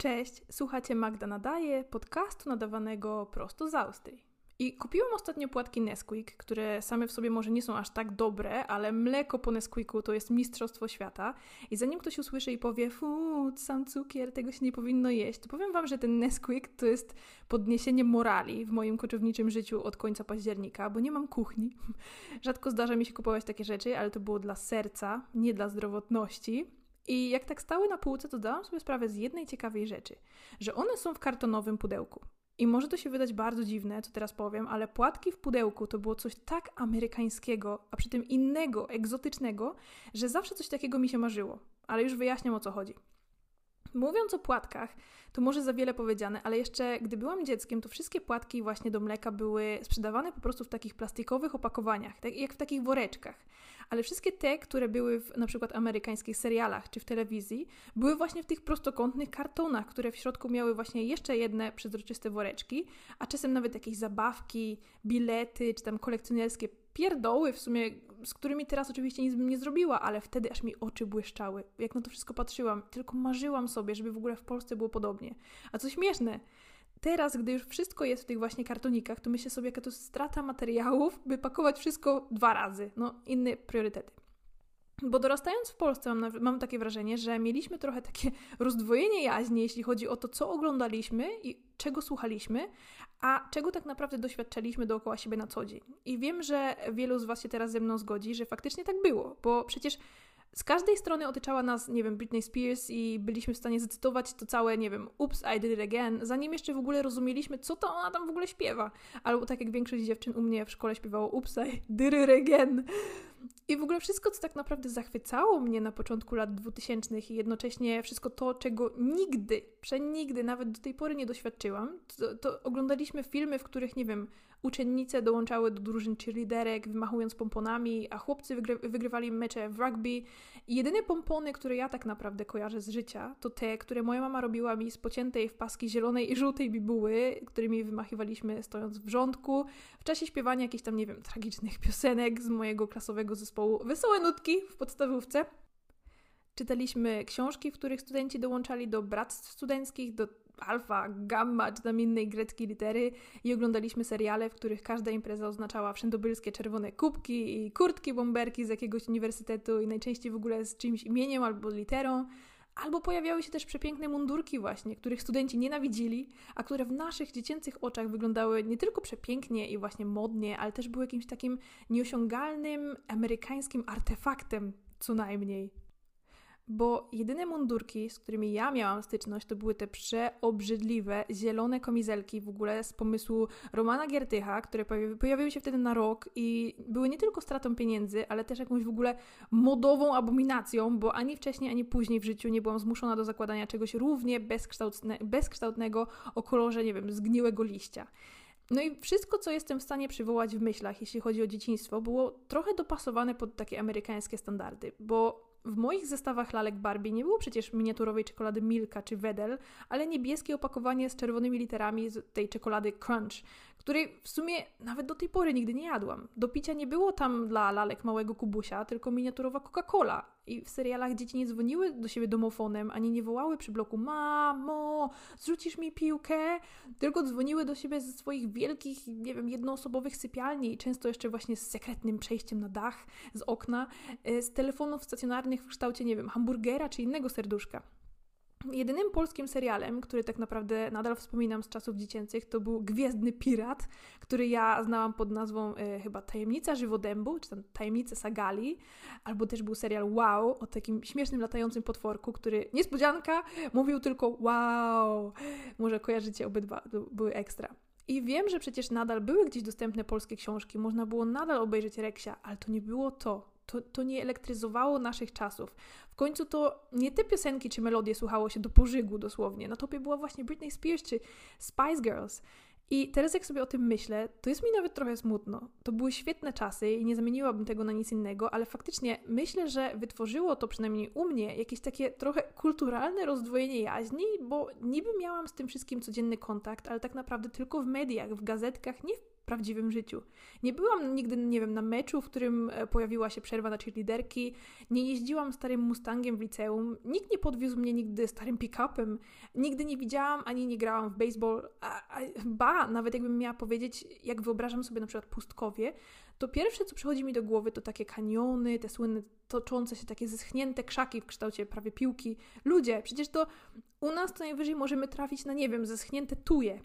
Cześć, słuchacie Magda Nadaje, podcastu nadawanego prosto z Austrii. I kupiłam ostatnio płatki Nesquik, które same w sobie może nie są aż tak dobre, ale mleko po Nesquiku to jest mistrzostwo świata. I zanim ktoś usłyszy i powie, fu, sam cukier, tego się nie powinno jeść, to powiem Wam, że ten Nesquik to jest podniesienie morali w moim koczowniczym życiu od końca października, bo nie mam kuchni. Rzadko zdarza mi się kupować takie rzeczy, ale to było dla serca, nie dla zdrowotności. I jak tak stały na półce, to dałam sobie sprawę z jednej ciekawej rzeczy, że one są w kartonowym pudełku. I może to się wydać bardzo dziwne, co teraz powiem, ale płatki w pudełku to było coś tak amerykańskiego, a przy tym innego, egzotycznego, że zawsze coś takiego mi się marzyło. Ale już wyjaśniam o co chodzi. Mówiąc o płatkach, to może za wiele powiedziane, ale jeszcze gdy byłam dzieckiem, to wszystkie płatki właśnie do mleka były sprzedawane po prostu w takich plastikowych opakowaniach, tak jak w takich woreczkach. Ale wszystkie te, które były w na przykład amerykańskich serialach czy w telewizji, były właśnie w tych prostokątnych kartonach, które w środku miały właśnie jeszcze jedne przezroczyste woreczki, a czasem nawet jakieś zabawki, bilety czy tam kolekcjonerskie pierdoły w sumie, z którymi teraz oczywiście nic bym nie zrobiła, ale wtedy aż mi oczy błyszczały. Jak na to wszystko patrzyłam, tylko marzyłam sobie, żeby w ogóle w Polsce było podobnie. A co śmieszne, teraz, gdy już wszystko jest w tych właśnie kartonikach, to myślę sobie, jaka to strata materiałów, by pakować wszystko dwa razy. No, inne priorytety. Bo dorastając w Polsce mam, mam, takie wrażenie, że mieliśmy trochę takie rozdwojenie jaźni, jeśli chodzi o to, co oglądaliśmy i czego słuchaliśmy, a czego tak naprawdę doświadczaliśmy dookoła siebie na co dzień. I wiem, że wielu z Was się teraz ze mną zgodzi, że faktycznie tak było, bo przecież z każdej strony otyczała nas, nie wiem, Britney Spears i byliśmy w stanie zacytować to całe, nie wiem, Oops, I did it again, zanim jeszcze w ogóle rozumieliśmy, co to ona tam w ogóle śpiewa. Albo tak jak większość dziewczyn u mnie w szkole śpiewało Oops, I did it again. I w ogóle wszystko, co tak naprawdę zachwycało mnie na początku lat 2000 i jednocześnie wszystko to, czego nigdy, przenigdy, nawet do tej pory nie doświadczyłam, to, to oglądaliśmy filmy, w których, nie wiem, uczennice dołączały do drużyn cheerleaderek, wymachując pomponami, a chłopcy wygry wygrywali mecze w rugby. I jedyne pompony, które ja tak naprawdę kojarzę z życia, to te, które moja mama robiła mi z pociętej w paski zielonej i żółtej bibuły, którymi wymachiwaliśmy stojąc w rządku, w czasie śpiewania jakichś tam, nie wiem, tragicznych piosenek z mojego klasowego zespołu Wesołe Nutki w podstawówce. Czytaliśmy książki, w których studenci dołączali do bractw studenckich, do alfa, gamma czy tam innej greckiej litery i oglądaliśmy seriale, w których każda impreza oznaczała wszędobylskie czerwone kubki i kurtki bomberki z jakiegoś uniwersytetu i najczęściej w ogóle z czymś imieniem albo literą. Albo pojawiały się też przepiękne mundurki właśnie, których studenci nienawidzili, a które w naszych dziecięcych oczach wyglądały nie tylko przepięknie i właśnie modnie, ale też były jakimś takim nieosiągalnym amerykańskim artefaktem co najmniej bo jedyne mundurki, z którymi ja miałam styczność, to były te przeobrzydliwe, zielone kamizelki w ogóle z pomysłu Romana Giertycha, które pojawiły się wtedy na rok i były nie tylko stratą pieniędzy, ale też jakąś w ogóle modową abominacją, bo ani wcześniej, ani później w życiu nie byłam zmuszona do zakładania czegoś równie bezkształtne, bezkształtnego o kolorze, nie wiem, zgniłego liścia. No i wszystko, co jestem w stanie przywołać w myślach, jeśli chodzi o dzieciństwo, było trochę dopasowane pod takie amerykańskie standardy, bo w moich zestawach lalek Barbie nie było przecież miniaturowej czekolady Milka czy Wedel, ale niebieskie opakowanie z czerwonymi literami tej czekolady Crunch, której w sumie nawet do tej pory nigdy nie jadłam. Do picia nie było tam dla lalek małego kubusia, tylko miniaturowa Coca-Cola. I w serialach dzieci nie dzwoniły do siebie domofonem, ani nie wołały przy bloku mamo, zrzucisz mi piłkę, tylko dzwoniły do siebie ze swoich wielkich, nie wiem, jednoosobowych sypialni, często jeszcze właśnie z sekretnym przejściem na dach, z okna, e, z telefonów stacjonarnych w kształcie, nie wiem, hamburgera czy innego serduszka. Jedynym polskim serialem, który tak naprawdę nadal wspominam z czasów dziecięcych, to był Gwiezdny Pirat, który ja znałam pod nazwą e, chyba Tajemnica Żywodębu, czy tam Tajemnice Sagali, albo też był serial Wow o takim śmiesznym latającym potworku, który, niespodzianka, mówił tylko wow. Może kojarzycie obydwa, były ekstra. I wiem, że przecież nadal były gdzieś dostępne polskie książki, można było nadal obejrzeć Reksia, ale to nie było to. To, to nie elektryzowało naszych czasów. W końcu to nie te piosenki czy melodie słuchało się do pożygu dosłownie. Na topie była właśnie Britney Spears czy Spice Girls. I teraz jak sobie o tym myślę, to jest mi nawet trochę smutno. To były świetne czasy i nie zamieniłabym tego na nic innego, ale faktycznie myślę, że wytworzyło to przynajmniej u mnie jakieś takie trochę kulturalne rozdwojenie jaźni, bo niby miałam z tym wszystkim codzienny kontakt, ale tak naprawdę tylko w mediach, w gazetkach, nie w prawdziwym życiu. Nie byłam nigdy, nie wiem, na meczu, w którym e, pojawiła się przerwa na cheerleaderki, nie jeździłam starym Mustangiem w liceum, nikt nie podwiózł mnie nigdy starym pick-upem, nigdy nie widziałam ani nie grałam w baseball, a, a, ba, nawet jakbym miała powiedzieć, jak wyobrażam sobie na przykład pustkowie, to pierwsze, co przychodzi mi do głowy, to takie kaniony, te słynne toczące się takie zeschnięte krzaki w kształcie prawie piłki. Ludzie, przecież to u nas to najwyżej możemy trafić na, nie wiem, zeschnięte tuje.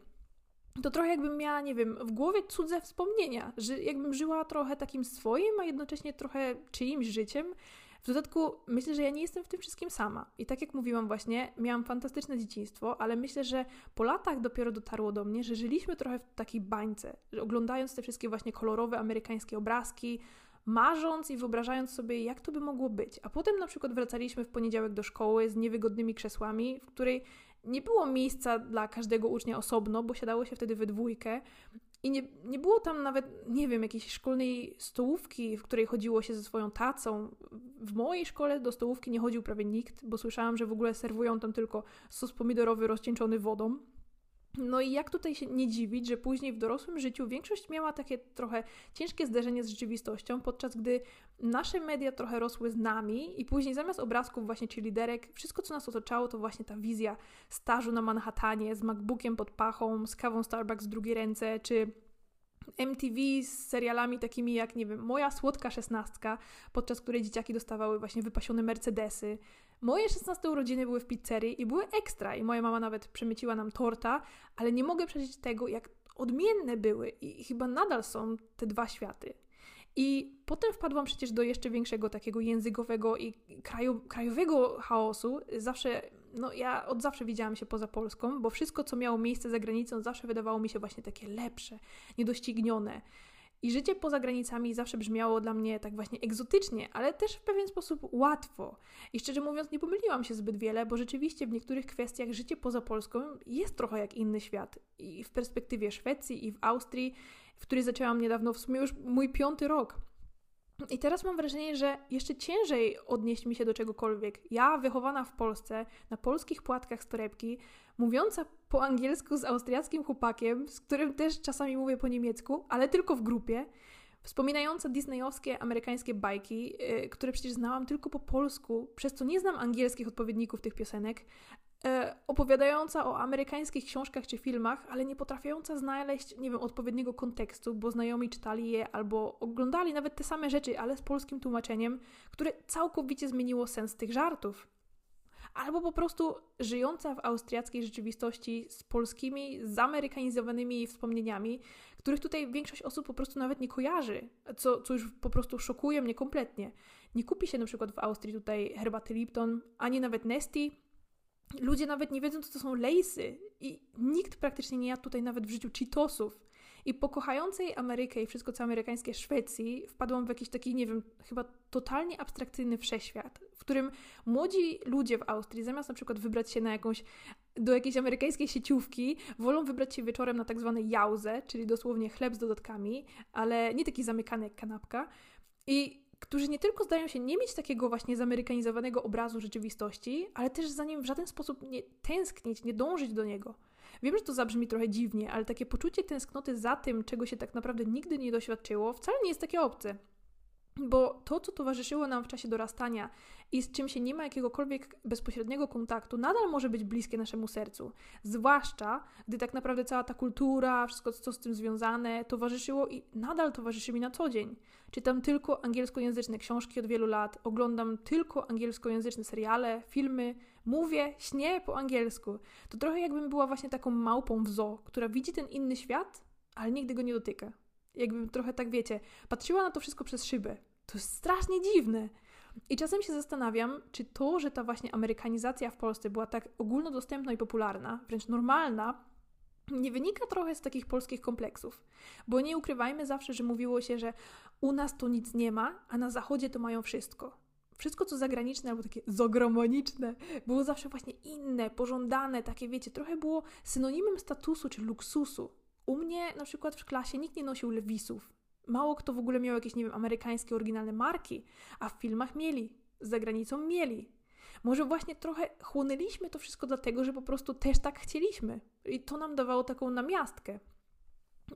To trochę jakbym miała, nie wiem, w głowie cudze wspomnienia, że jakbym żyła trochę takim swoim, a jednocześnie trochę czyimś życiem. W dodatku myślę, że ja nie jestem w tym wszystkim sama. I tak jak mówiłam właśnie, miałam fantastyczne dzieciństwo, ale myślę, że po latach dopiero dotarło do mnie, że żyliśmy trochę w takiej bańce, oglądając te wszystkie właśnie kolorowe amerykańskie obrazki, marząc i wyobrażając sobie, jak to by mogło być. A potem na przykład wracaliśmy w poniedziałek do szkoły z niewygodnymi krzesłami, w której nie było miejsca dla każdego ucznia osobno, bo siadało się wtedy we dwójkę. I nie, nie było tam nawet, nie wiem, jakiejś szkolnej stołówki, w której chodziło się ze swoją tacą. W mojej szkole do stołówki nie chodził prawie nikt, bo słyszałam, że w ogóle serwują tam tylko sos pomidorowy rozcieńczony wodą. No i jak tutaj się nie dziwić, że później w dorosłym życiu większość miała takie trochę ciężkie zderzenie z rzeczywistością, podczas gdy nasze media trochę rosły z nami i później zamiast obrazków właśnie czy liderek, wszystko co nas otaczało to właśnie ta wizja stażu na Manhattanie z MacBookiem pod pachą, z kawą Starbucks w drugiej ręce, czy MTV z serialami takimi jak, nie wiem, Moja Słodka Szesnastka, podczas której dzieciaki dostawały właśnie wypasione Mercedesy. Moje 16 urodziny były w pizzerii i były ekstra i moja mama nawet przemyciła nam torta, ale nie mogę przeżyć tego, jak odmienne były i chyba nadal są te dwa światy. I potem wpadłam przecież do jeszcze większego takiego językowego i kraju, krajowego chaosu. Zawsze, no ja od zawsze widziałam się poza Polską, bo wszystko, co miało miejsce za granicą, zawsze wydawało mi się właśnie takie lepsze, niedoścignione. I życie poza granicami zawsze brzmiało dla mnie tak właśnie egzotycznie, ale też w pewien sposób łatwo. I szczerze mówiąc, nie pomyliłam się zbyt wiele, bo rzeczywiście w niektórych kwestiach życie poza Polską jest trochę jak inny świat. I w perspektywie Szwecji, i w Austrii, w której zaczęłam niedawno, w sumie już mój piąty rok. I teraz mam wrażenie, że jeszcze ciężej odnieść mi się do czegokolwiek. Ja, wychowana w Polsce, na polskich płatkach z torebki, mówiąca po angielsku z austriackim chłopakiem, z którym też czasami mówię po niemiecku, ale tylko w grupie, wspominająca disneyowskie amerykańskie bajki, yy, które przecież znałam tylko po polsku, przez co nie znam angielskich odpowiedników tych piosenek, E, opowiadająca o amerykańskich książkach czy filmach, ale nie potrafiąca znaleźć, nie wiem, odpowiedniego kontekstu, bo znajomi czytali je albo oglądali nawet te same rzeczy, ale z polskim tłumaczeniem, które całkowicie zmieniło sens tych żartów. Albo po prostu żyjąca w austriackiej rzeczywistości z polskimi, zamerykanizowanymi wspomnieniami, których tutaj większość osób po prostu nawet nie kojarzy, co, co już po prostu szokuje mnie kompletnie. Nie kupi się na przykład w Austrii tutaj herbaty Lipton, ani nawet Nesti, Ludzie nawet nie wiedzą, co to są lejsy i nikt praktycznie nie jadł tutaj nawet w życiu Cheetosów. I po kochającej Amerykę i wszystko co amerykańskie Szwecji wpadłam w jakiś taki, nie wiem, chyba totalnie abstrakcyjny wszechświat, w którym młodzi ludzie w Austrii zamiast na przykład wybrać się na jakąś, do jakiejś amerykańskiej sieciówki, wolą wybrać się wieczorem na tak zwane jauze, czyli dosłownie chleb z dodatkami, ale nie taki zamykany jak kanapka. I którzy nie tylko zdają się nie mieć takiego właśnie zamerykanizowanego obrazu rzeczywistości, ale też za nim w żaden sposób nie tęsknić, nie dążyć do niego. Wiem, że to zabrzmi trochę dziwnie, ale takie poczucie tęsknoty za tym, czego się tak naprawdę nigdy nie doświadczyło, wcale nie jest takie obce. Bo to, co towarzyszyło nam w czasie dorastania i z czym się nie ma jakiegokolwiek bezpośredniego kontaktu, nadal może być bliskie naszemu sercu. Zwłaszcza, gdy tak naprawdę cała ta kultura, wszystko, co z tym związane, towarzyszyło i nadal towarzyszy mi na co dzień. Czytam tylko angielskojęzyczne książki od wielu lat, oglądam tylko angielskojęzyczne seriale, filmy, mówię, śnię po angielsku. To trochę jakbym była właśnie taką małpą w zoo, która widzi ten inny świat, ale nigdy go nie dotyka jakbym trochę tak wiecie, patrzyła na to wszystko przez szybę. To jest strasznie dziwne. I czasem się zastanawiam, czy to, że ta właśnie amerykanizacja w Polsce była tak ogólnodostępna i popularna, wręcz normalna, nie wynika trochę z takich polskich kompleksów. Bo nie ukrywajmy zawsze, że mówiło się, że u nas to nic nie ma, a na zachodzie to mają wszystko. Wszystko, co zagraniczne albo takie zagraniczne, było zawsze właśnie inne, pożądane, takie wiecie, trochę było synonimem statusu czy luksusu. U mnie na przykład w klasie nikt nie nosił lewisów. Mało kto w ogóle miał jakieś, nie wiem, amerykańskie, oryginalne marki, a w filmach mieli, za granicą mieli. Może właśnie trochę chłonęliśmy to wszystko dlatego, że po prostu też tak chcieliśmy. I to nam dawało taką namiastkę.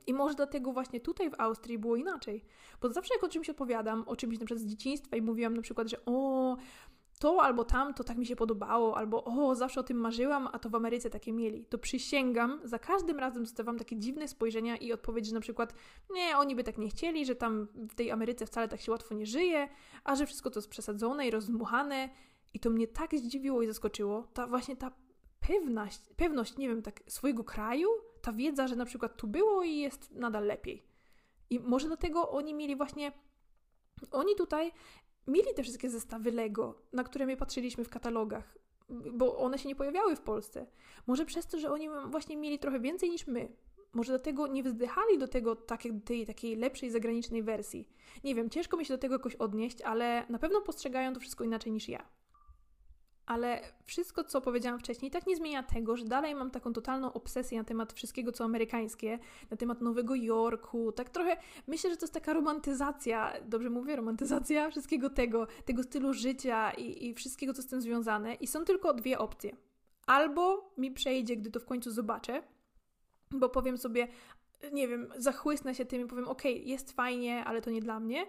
I może dlatego właśnie tutaj w Austrii było inaczej. Bo zawsze jak o czymś opowiadam, o czymś na przykład z dzieciństwa i mówiłam na przykład, że o, to albo tam, to tak mi się podobało, albo o, zawsze o tym marzyłam, a to w Ameryce takie mieli. To przysięgam, za każdym razem dostawam takie dziwne spojrzenia i odpowiedź, że na przykład nie, oni by tak nie chcieli, że tam w tej Ameryce wcale tak się łatwo nie żyje, a że wszystko to jest przesadzone i rozdmuchane. I to mnie tak zdziwiło i zaskoczyło. Ta właśnie ta pewność, pewność, nie wiem, tak swojego kraju, ta wiedza, że na przykład tu było i jest nadal lepiej. I może dlatego oni mieli właśnie oni tutaj mieli te wszystkie zestawy Lego, na które my patrzyliśmy w katalogach, bo one się nie pojawiały w Polsce. Może przez to, że oni właśnie mieli trochę więcej niż my. Może dlatego nie wzdychali do tego tak jak tej takiej lepszej zagranicznej wersji. Nie wiem, ciężko mi się do tego jakoś odnieść, ale na pewno postrzegają to wszystko inaczej niż ja ale wszystko, co powiedziałam wcześniej, tak nie zmienia tego, że dalej mam taką totalną obsesję na temat wszystkiego, co amerykańskie, na temat Nowego Jorku, tak trochę, myślę, że to jest taka romantyzacja, dobrze mówię, romantyzacja wszystkiego tego, tego stylu życia i, i wszystkiego, co z tym związane. I są tylko dwie opcje. Albo mi przejdzie, gdy to w końcu zobaczę, bo powiem sobie, nie wiem, zachłysnę się tym i powiem, ok, jest fajnie, ale to nie dla mnie,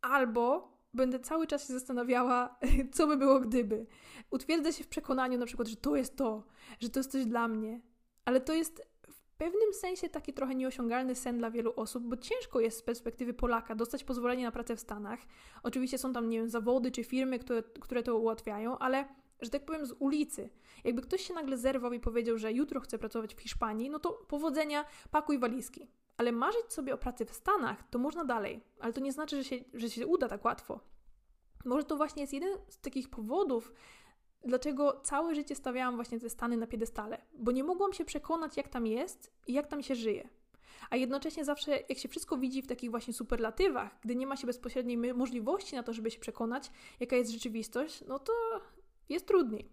albo będę cały czas się zastanawiała, co by było gdyby. Utwierdzę się w przekonaniu na przykład, że to jest to, że to jest coś dla mnie. Ale to jest w pewnym sensie taki trochę nieosiągalny sen dla wielu osób, bo ciężko jest z perspektywy Polaka dostać pozwolenie na pracę w Stanach. Oczywiście są tam, nie wiem, zawody czy firmy, które, które to ułatwiają, ale że tak powiem, z ulicy. Jakby ktoś się nagle zerwał i powiedział, że jutro chce pracować w Hiszpanii, no to powodzenia, pakuj walizki. Ale marzyć sobie o pracy w Stanach to można dalej, ale to nie znaczy, że się, że się uda tak łatwo. Może to właśnie jest jeden z takich powodów, dlaczego całe życie stawiałam właśnie te Stany na piedestale, bo nie mogłam się przekonać, jak tam jest i jak tam się żyje. A jednocześnie zawsze, jak się wszystko widzi w takich właśnie superlatywach, gdy nie ma się bezpośredniej możliwości na to, żeby się przekonać, jaka jest rzeczywistość, no to jest trudniej.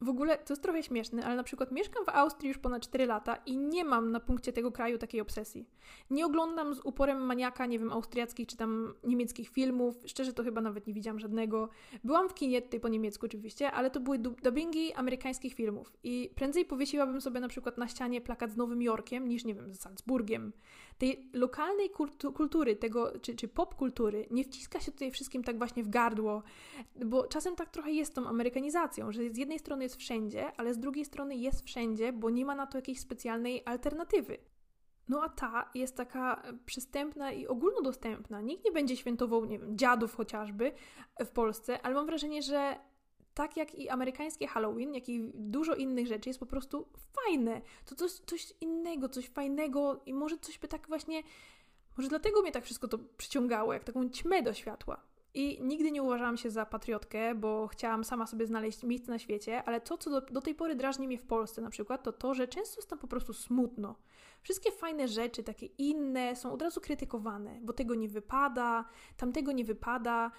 W ogóle to jest trochę śmieszne, ale na przykład mieszkam w Austrii już ponad 4 lata i nie mam na punkcie tego kraju takiej obsesji. Nie oglądam z uporem maniaka, nie wiem, austriackich czy tam niemieckich filmów. Szczerze to chyba nawet nie widziałam żadnego. Byłam w kinie tutaj po niemiecku oczywiście, ale to były dubbingi amerykańskich filmów i prędzej powiesiłabym sobie na przykład na ścianie plakat z Nowym Jorkiem niż, nie wiem, z Salzburgiem. Tej lokalnej kultu kultury, tego, czy, czy pop kultury nie wciska się tutaj wszystkim tak właśnie w gardło, bo czasem tak trochę jest tą amerykanizacją, że z jednej strony jest wszędzie, ale z drugiej strony jest wszędzie, bo nie ma na to jakiejś specjalnej alternatywy. No a ta jest taka przystępna i ogólnodostępna. Nikt nie będzie świętował, nie wiem, dziadów chociażby w Polsce, ale mam wrażenie, że tak jak i amerykańskie Halloween, jak i dużo innych rzeczy jest po prostu fajne. To coś, coś innego, coś fajnego i może coś by tak właśnie... Może dlatego mnie tak wszystko to przyciągało, jak taką ćmę do światła. I nigdy nie uważałam się za patriotkę, bo chciałam sama sobie znaleźć miejsce na świecie, ale to, co do, do, tej pory drażni mnie w Polsce na przykład, to to, że często jest tam po prostu smutno. Wszystkie fajne rzeczy, takie inne, są od razu krytykowane, bo tego nie wypada, tamtego nie wypada.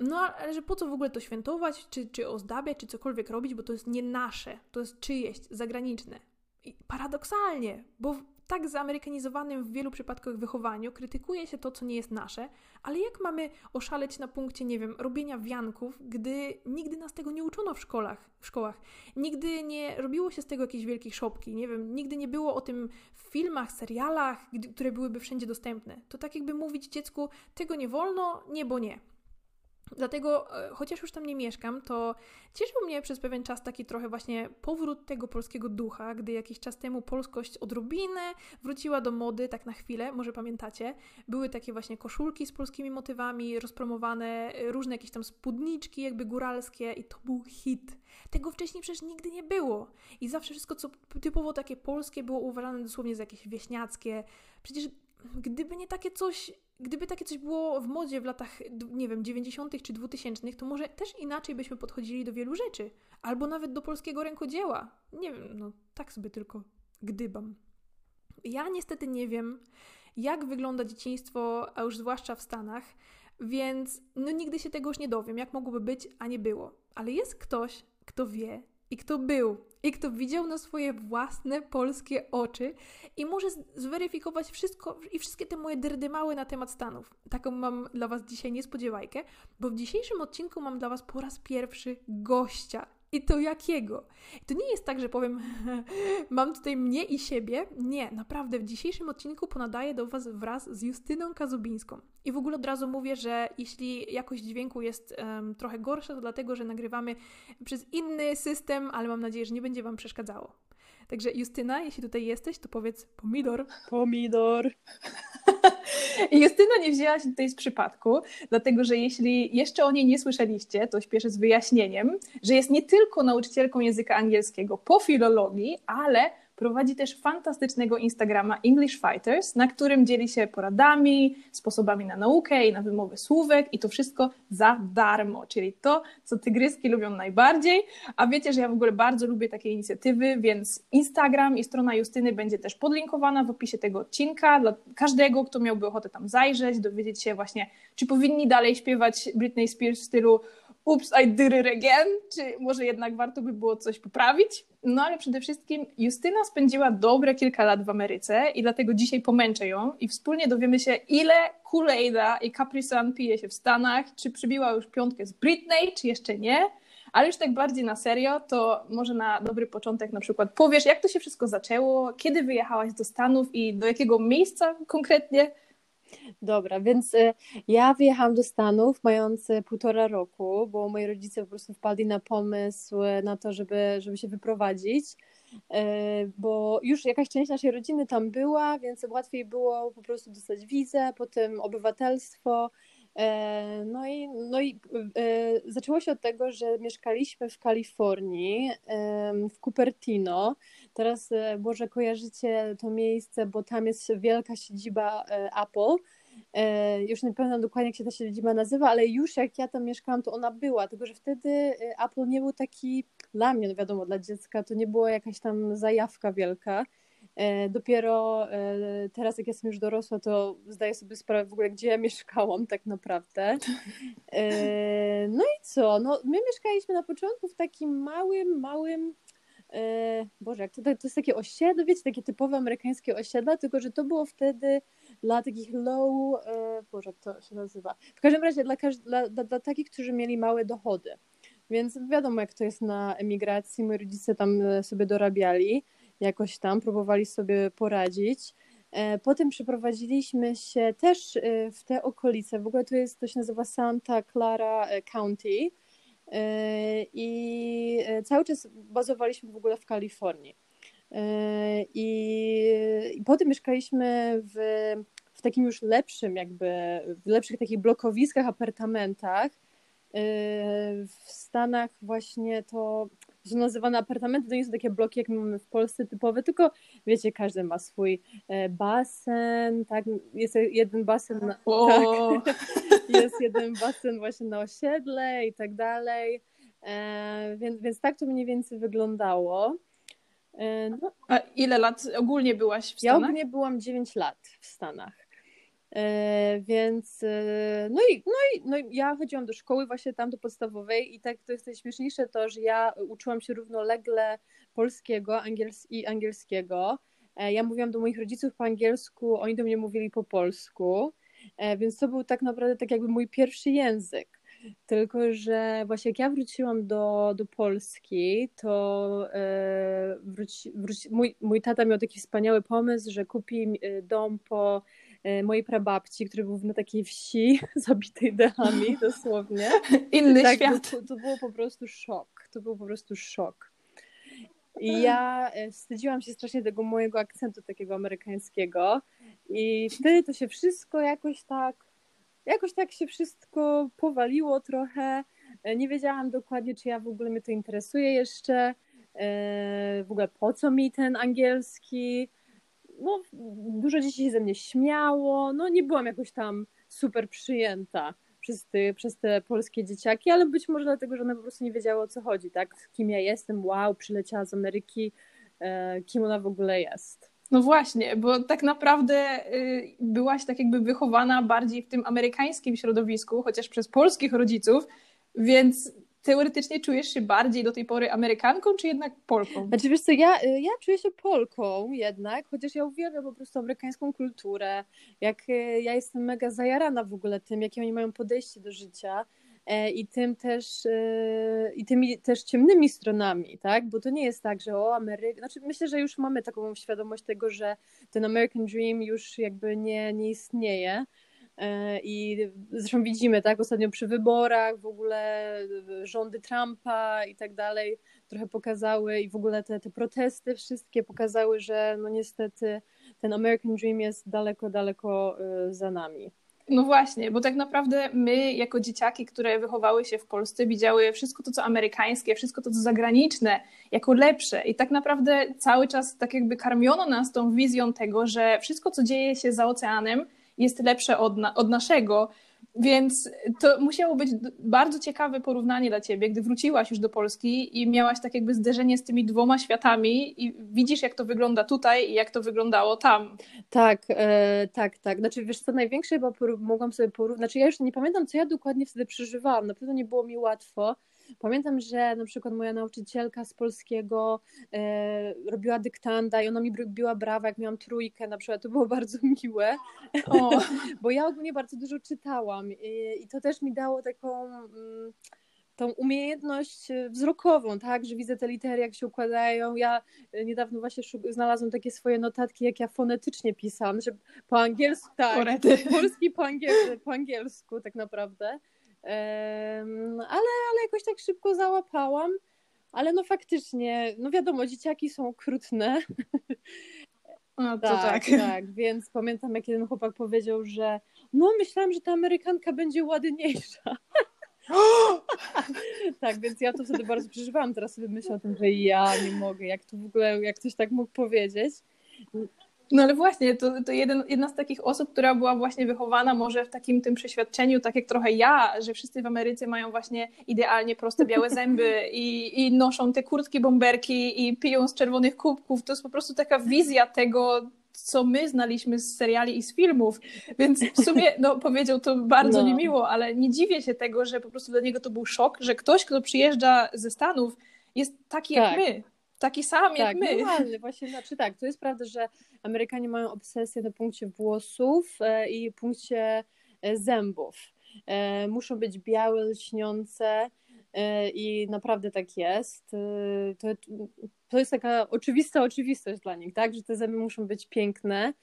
No, ale że po co w ogóle to świętować, czy, czy ozdabiać, czy cokolwiek robić, bo to jest nie nasze, to jest czyjeś, zagraniczne. I paradoksalnie, bo tak zaamerykanizowanym w wielu przypadkach wychowaniu krytykuje się to, co nie jest nasze, ale jak mamy oszaleć na punkcie, nie wiem, robienia wianków, gdy nigdy nas tego nie uczono w szkołach, w szkołach. Nigdy nie robiło się z tego jakiejś wielkiej szopki, nie wiem, nigdy nie było o tym w filmach, serialach, które byłyby wszędzie dostępne. To tak jakby mówić dziecku, tego nie wolno, nie, bo nie. Dlatego, e, chociaż już tam nie mieszkam, to cieszył mnie przez pewien czas taki trochę właśnie powrót tego polskiego ducha, gdy jakiś czas temu polskość odrobinę wróciła do mody, tak na chwilę, może pamiętacie. Były takie właśnie koszulki z polskimi motywami, rozpromowane, e, różne jakieś tam spódniczki jakby góralskie i to był hit. Tego wcześniej przecież nigdy nie było. I zawsze wszystko, co typowo takie polskie, było uważane dosłownie za jakieś wieśniackie. Przecież gdyby nie takie coś gdyby takie coś było w modzie w latach, nie wiem, 90. czy 2000, to może też inaczej byśmy podchodzili do wielu rzeczy. Albo nawet do polskiego rękodzieła. Nie wiem, no tak sobie tylko gdybam. Ja niestety nie wiem, jak wygląda dzieciństwo, a już zwłaszcza w Stanach, więc no nigdy się tego już nie dowiem, jak mogłoby być, a nie było. Ale jest ktoś, kto wie i kto był i kto widział na swoje własne polskie oczy i może zweryfikować wszystko i wszystkie te moje drdymały na temat Stanów. Taką mam dla Was dzisiaj niespodziewajkę, bo w dzisiejszym odcinku mam dla Was po raz pierwszy gościa. I to jakiego? To nie jest tak, że powiem, mam tutaj mnie i siebie. Nie, naprawdę w dzisiejszym odcinku ponadaję do Was wraz z Justyną Kazubińską. I w ogóle od razu mówię, że jeśli jakość dźwięku jest um, trochę gorsza, to dlatego, że nagrywamy przez inny system, ale mam nadzieję, że nie będzie Wam przeszkadzało. Także Justyna, jeśli tutaj jesteś, to powiedz pomidor. Pomidor. Justyna nie wzięła się tutaj z przypadku, dlatego że jeśli jeszcze o niej nie słyszeliście, to śpieszę z wyjaśnieniem, że jest nie tylko nauczycielką języka angielskiego po filologii, ale prowadzi też fantastycznego Instagrama English Fighters, na którym dzieli się poradami, sposobami na naukę i na wymowę słówek i to wszystko za darmo, czyli to, co tygryski lubią najbardziej. A wiecie, że ja w ogóle bardzo lubię takie inicjatywy, więc Instagram i strona Justyny będzie też podlinkowana w opisie tego odcinka dla każdego, kto miałby ochotę tam zajrzeć, dowiedzieć się właśnie, czy powinni dalej śpiewać Britney Spears w stylu ups, I did it again, czy może jednak warto by było coś poprawić. No ale przede wszystkim Justyna spędziła dobre kilka lat w Ameryce i dlatego dzisiaj pomęczę ją i wspólnie dowiemy się, ile Kool-Aida i Capri Sun pije się w Stanach, czy przybiła już piątkę z Britney, czy jeszcze nie. Ale już tak bardziej na serio, to może na dobry początek na przykład powiesz, jak to się wszystko zaczęło, kiedy wyjechałaś do Stanów i do jakiego miejsca konkretnie? Dobra, więc y, ja wyjechałam do Stanów mając y, półtora roku, bo moi rodzice po prostu wpadli na pomysł y, na to, żeby, żeby się wyprowadzić, bo już jakaś część naszej rodziny tam była, więc łatwiej było po prostu dostać wizę, potem obywatelstwo. No i, no i zaczęło się od tego, że mieszkaliśmy w Kalifornii, w Cupertino. Teraz może kojarzycie to miejsce, bo tam jest wielka siedziba Apple E, już nie pamiętam dokładnie, jak się ta siedziba nazywa, ale już jak ja tam mieszkałam, to ona była, tylko że wtedy e, Apple nie był taki, dla mnie, no wiadomo, dla dziecka, to nie była jakaś tam zajawka wielka. E, dopiero teraz, jak jestem już dorosła, to zdaję sobie sprawę w ogóle, gdzie ja mieszkałam tak naprawdę. No i co? No, my mieszkaliśmy na początku w takim małym, małym Boże, jak to, to jest takie osiedle, wiecie, takie typowe amerykańskie osiedla, tylko że to było wtedy dla takich low, e, Boże, jak to się nazywa? W każdym razie dla, dla, dla, dla takich, którzy mieli małe dochody. Więc wiadomo, jak to jest na emigracji. Moi rodzice tam e, sobie dorabiali, jakoś tam, próbowali sobie poradzić. E, potem przeprowadziliśmy się też w te okolice. W ogóle to jest, to się nazywa Santa Clara County. I cały czas bazowaliśmy w ogóle w Kalifornii. I, i potem mieszkaliśmy w, w takim już lepszym, jakby w lepszych takich blokowiskach, apartamentach. W Stanach właśnie to są nazywane apartamenty, to nie są takie bloki, jak mamy w Polsce typowe, tylko wiecie, każdy ma swój e, basen, tak, jest jeden basen na, tak, jest jeden basen właśnie na osiedle i tak dalej, e, więc, więc tak to mniej więcej wyglądało. E, no. A ile lat ogólnie byłaś w Stanach? Ja ogólnie byłam 9 lat w Stanach. E, więc e, no i, no, i, no i ja chodziłam do szkoły właśnie tam do podstawowej i tak to jest najśmieszniejsze to, że ja uczyłam się równolegle polskiego i angielskiego. Ja mówiłam do moich rodziców po angielsku, oni do mnie mówili po polsku, więc to był tak naprawdę tak jakby mój pierwszy język. Tylko, że właśnie jak ja wróciłam do, do Polski, to e, wróci, wróci, mój, mój tata miał taki wspaniały pomysł, że kupi e, dom po e, mojej prababci, który był na takiej wsi zabitej dechami dosłownie. Inny tak, świat. To, to było po prostu szok. To był po prostu szok. I ja wstydziłam się strasznie tego mojego akcentu takiego amerykańskiego. I wtedy to się wszystko jakoś tak jakoś tak się wszystko powaliło trochę. E, nie wiedziałam dokładnie, czy ja w ogóle mnie to interesuje jeszcze. E, w ogóle po co mi ten angielski? No, dużo dzieci się ze mnie śmiało. No, nie byłam jakoś tam super przyjęta przez, ty, przez te polskie dzieciaki, ale być może dlatego, że one po prostu nie wiedziały o co chodzi, tak? Kim ja jestem, wow, przyleciała z Ameryki, e, kim ona w ogóle jest. No właśnie, bo tak naprawdę y, byłaś tak jakby wychowana bardziej w tym amerykańskim środowisku, chociaż przez polskich rodziców, więc teoretycznie czujesz się bardziej do tej pory Amerykanką, czy jednak Polką? Znaczy wiesz co, ja, y, ja czuję się Polką jednak, chociaż ja uwielbiam po prostu amerykańską kulturę, jak y, ja jestem mega zajarana w ogóle tym, jakie oni mają podejście do życia, e, i tym też i tymi też ciemnymi stronami, tak? Bo to nie jest tak, że o Ameryka, znaczy myślę, że już mamy taką świadomość tego, że ten American Dream już jakby nie, nie istnieje. I zresztą widzimy, tak, ostatnio przy wyborach, w ogóle rządy Trumpa i tak dalej, trochę pokazały i w ogóle te, te protesty wszystkie pokazały, że no niestety ten American Dream jest daleko, daleko y, za nami. No właśnie, bo tak naprawdę my, jako dzieciaki, które wychowały się w Polsce, widziały wszystko to, co amerykańskie, wszystko to, co zagraniczne, jako lepsze. I tak naprawdę cały czas tak jakby karmiono nas tą wizją tego, że wszystko, co dzieje się za oceanem, jest lepsze od, na, od naszego. Więc to musiało być bardzo ciekawe porównanie dla ciebie, gdy wróciłaś już do Polski i miałaś tak jakby zderzenie z tymi dwoma światami i widzisz, jak to wygląda tutaj i jak to wyglądało tam. Tak, e, tak, tak. Znaczy, wiesz co, największe, bo mogłam sobie porównać, znaczy ja już nie pamiętam, co ja dokładnie wtedy przeżywałam, na pewno nie było mi łatwo, Pamiętam, że na przykład moja nauczycielka z polskiego e, robiła dyktanda i ona mi biła brawa, jak miałam trójkę na przykład, to było bardzo miłe, o. bo ja ogólnie bardzo dużo czytałam i, i to też mi dało taką... Mm, tą umiejętność wzrokową, tak, że widzę te litery, jak się układają. Ja niedawno właśnie znalazłam takie swoje notatki, jak ja fonetycznie pisałam, że po angielsku, tak, polski po, po angielsku tak naprawdę ale, ale jakoś tak szybko załapałam. Ale no faktycznie, no wiadomo, dzieciaki są okrutne. No to tak, tak, tak. Więc pamiętam, jak jeden chłopak powiedział, że no myślałam, że ta Amerykanka będzie ładniejsza. tak, więc ja to wtedy bardzo przeżywałam. Teraz sobie myślę o tym, że ja nie mogę, jak to w ogóle, jak ktoś tak mógł powiedzieć. No ale właśnie, to, to jeden, jedna z takich osób, która była właśnie wychowana może w takim tym przeświadczeniu, tak jak trochę ja, że wszyscy w Ameryce mają właśnie idealnie proste białe zęby i, i noszą te kurtki bomberki i piją z czerwonych kubków. To jest po prostu taka wizja tego, co my znaliśmy z seriali i z filmów, więc w sumie no, powiedział to bardzo no. niemiło, ale nie dziwię się tego, że po prostu dla niego to był szok, że ktoś, kto przyjeżdża ze Stanów jest taki tak. jak my taki sam tak, jak my. Normalny, właśnie, znaczy tak, to jest prawda, że Amerykanie mają obsesję na punkcie włosów e, i punkcie e, zębów. E, muszą być białe, lśniące i naprawdę tak jest. To, to jest taka oczywista oczywistość dla nich, tak, że te zęby muszą być piękne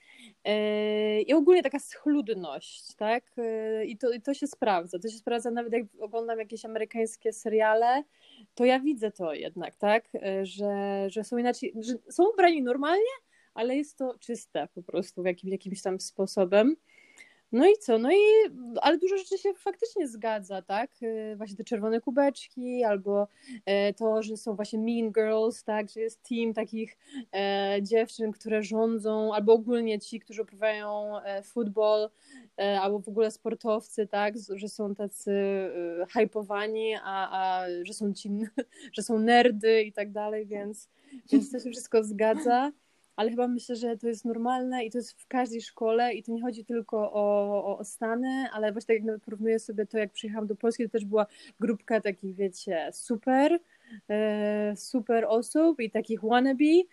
i ogólnie taka schludność, tak, i to, i to się sprawdza. To się sprawdza nawet jak oglądam jakieś amerykańskie seriale, to ja widzę to jednak, tak, że, że są inaczej, że są ubrani normalnie, ale jest to czyste po prostu w jakim, jakimś tam sposobem. No i co? No i, ale dużo rzeczy się faktycznie zgadza, tak? Y, właśnie te czerwone kubeczki, albo e, to, że są właśnie mean girls, tak? Że jest team takich e, dziewczyn, które rządzą, albo ogólnie ci, którzy uprawiają e, futbol, albo w ogóle sportowcy, tak? Że są tacy hypowani, a, a że są ci, że są nerdy i tak dalej, więc, więc to się wszystko zgadza ale chyba myślę, że to jest normalne i to jest w każdej szkole i to nie chodzi tylko o, o, Stany, ale właśnie tak jak porównuję sobie to, jak przyjechałam do Polski, to też była grupka takich, wiecie, super, super osób i takich wannabe,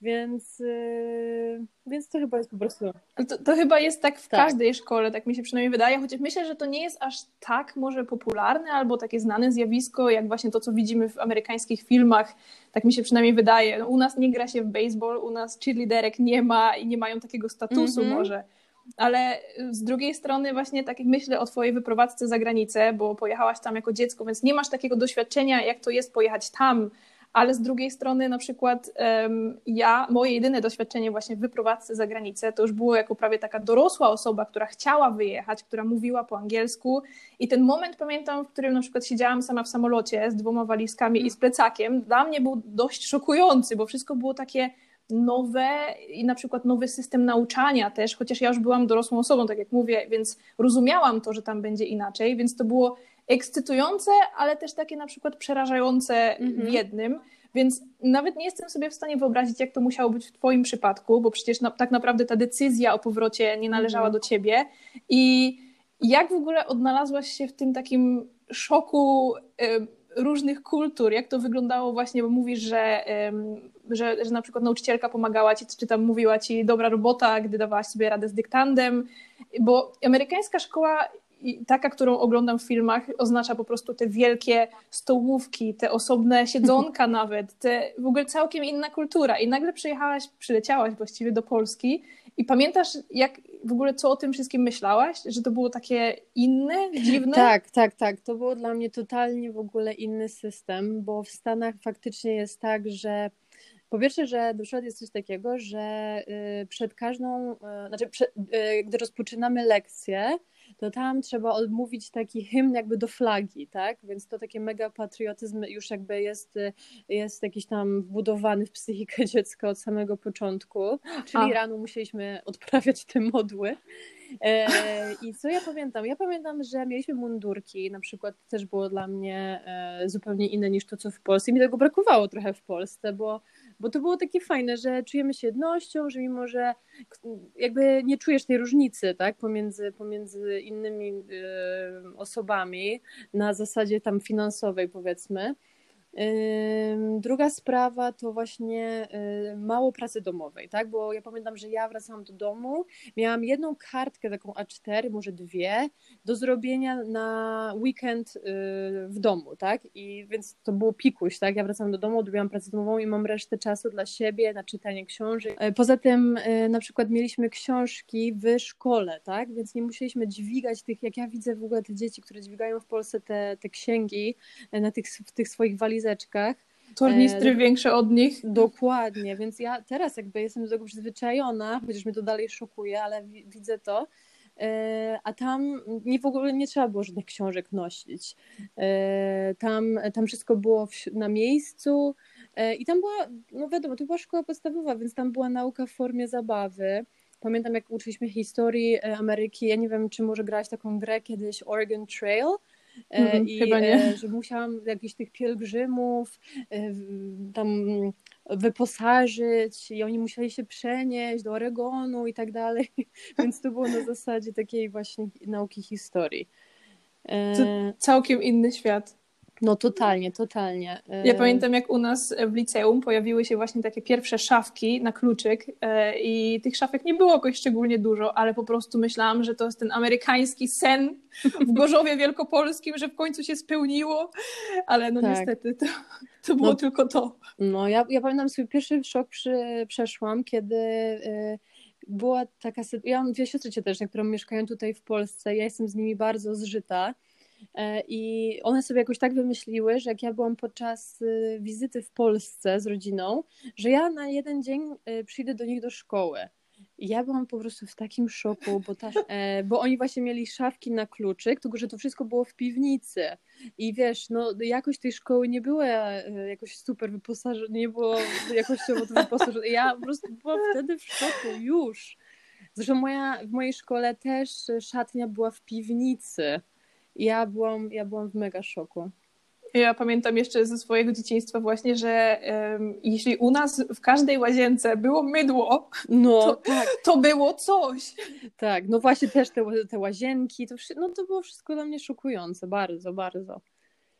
więc, yy, więc to chyba jest po prostu. To, to chyba jest tak w tak. każdej szkole, tak mi się przynajmniej wydaje, chociaż myślę, że to nie jest aż tak może popularne albo takie znane zjawisko, jak właśnie to, co widzimy w amerykańskich filmach. Tak mi się przynajmniej wydaje. No, u nas nie gra się w baseball, u nas cheerleaderek nie ma i nie mają takiego statusu mm -hmm. może. Ale z drugiej strony właśnie tak jak myślę o twojej wyprowadzce za granicę, bo pojechałaś tam jako dziecko, więc nie masz takiego doświadczenia, jak to jest pojechać tam, ale z drugiej strony na przykład um, ja, moje jedyne doświadczenie właśnie w wyprowadzce za granicę, to już było jako prawie taka dorosła osoba, która chciała wyjechać, która mówiła po angielsku. I ten moment pamiętam, w którym na przykład siedziałam sama w samolocie z dwoma walizkami i z plecakiem, dla mnie był dość szokujący, bo wszystko było takie nowe i na przykład nowy system nauczania też, chociaż ja już byłam dorosłą osobą, tak jak mówię, więc rozumiałam to, że tam będzie inaczej, więc to było ekscytujące, ale też takie na przykład przerażające mhm. w jednym. Więc nawet nie jestem sobie w stanie wyobrazić, jak to musiało być w Twoim przypadku, bo przecież na, tak naprawdę ta decyzja o powrocie nie należała mhm. do Ciebie. I jak w ogóle odnalazłaś się w tym takim szoku y, różnych kultur? Jak to wyglądało właśnie, bo mówisz, że, y, że, że na przykład nauczycielka pomagała Ci, czy tam mówiła Ci dobra robota, gdy dawałaś sobie radę z dyktandem, bo amerykańska szkoła taka, którą oglądam w filmach, oznacza po prostu te wielkie stołówki, te osobne siedzonka nawet, te w ogóle całkiem inna kultura. I nagle przyjechałaś, przyleciałaś właściwie do Polski i pamiętasz, jak w ogóle co o tym wszystkim myślałaś? Że to było takie inne, dziwne? Tak, tak, tak. To było dla mnie totalnie w ogóle inny system, bo w Stanach faktycznie jest tak, że po pierwsze, że przykład jest coś takiego, że y, przed każdą, y, znaczy przed, y, gdy rozpoczynamy lekcję, to tam trzeba odmówić taki hymn jakby do flagi, tak? Więc to takie mega patriotyzm już jakby jest, jest jakiś tam wbudowany w psychikę dziecka od samego początku, czyli A. rano musieliśmy odprawiać te modły. E, I co ja pamiętam? Ja pamiętam, że mieliśmy mundurki, na przykład też było dla mnie e, zupełnie inne niż to, co w Polsce. I mi tego brakowało trochę w Polsce, bo bo to było takie fajne, że czujemy się jednością, że mimo, że jakby nie czujesz tej różnicy, tak, pomiędzy, pomiędzy innymi y, osobami na zasadzie tam finansowej powiedzmy, Druga sprawa to właśnie mało pracy domowej, tak? Bo ja pamiętam, że ja wracałam do domu, miałam jedną kartkę, taką A4, może dwie, do zrobienia na weekend y, w domu, tak? I więc to było pikuś, tak? Ja wracałam do domu, odrobiłam pracę domową i mam resztę czasu dla siebie na czytanie książek. E, poza tym e, na przykład mieliśmy książki w szkole, tak? Więc nie musieliśmy dźwigać tych, jak ja widzę w ogóle te dzieci, które dźwigają w Polsce te, te księgi e, na tych, w tych swoich walizach walizeczkach. Tornistry e, większe od nich. Dokładnie, więc ja teraz jakby jestem do tego przyzwyczajona, chociaż mnie to dalej szokuje, ale widzę to. E, a tam nie w ogóle nie trzeba było żadnych książek nosić. E, tam, tam wszystko było w, na miejscu e, i tam była, no wiadomo, to była szkoła podstawowa, więc tam była nauka w formie zabawy. Pamiętam, jak uczyliśmy historii e, Ameryki, ja nie wiem, czy może grać taką grę kiedyś Oregon Trail, Mm, I chyba nie. E, że musiałam jakichś tych pielgrzymów e, tam wyposażyć i oni musieli się przenieść do Oregonu i tak dalej. Więc to było na zasadzie takiej właśnie nauki historii. To całkiem inny świat. No totalnie, totalnie. Ja pamiętam, jak u nas w liceum pojawiły się właśnie takie pierwsze szafki na kluczyk e, i tych szafek nie było jakoś szczególnie dużo, ale po prostu myślałam, że to jest ten amerykański sen w Gorzowie Wielkopolskim, że w końcu się spełniło, ale no tak. niestety to, to było no, tylko to. No ja, ja pamiętam swój pierwszy szok przy, przeszłam, kiedy y, była taka sytuacja, ja mam dwie siostry cioteczne, które mieszkają tutaj w Polsce, ja jestem z nimi bardzo zżyta I one sobie jakoś tak wymyśliły, że jak ja byłam podczas y, wizyty w Polsce z rodziną, że ja na jeden dzień y, przyjdę do nich do szkoły. Ja byłam po prostu w takim szoku, bo, ta, e, bo oni właśnie mieli szafki na kluczyk, tylko że to wszystko było w piwnicy. I wiesz, no jakość tej szkoły nie była e, jakoś super wyposażona, nie było jakościowo to wyposażone. Ja po prostu byłam wtedy w szoku już. Zresztą moja, w mojej szkole też szatnia była w piwnicy ja byłam, ja byłam w mega szoku. Ja pamiętam jeszcze ze swojego dzieciństwa właśnie, że um, jeśli u nas w każdej łazience było mydło, no, to, tak. to było coś. Tak, no właśnie też te, te łazienki, to, no to było wszystko dla mnie szokujące, bardzo, bardzo.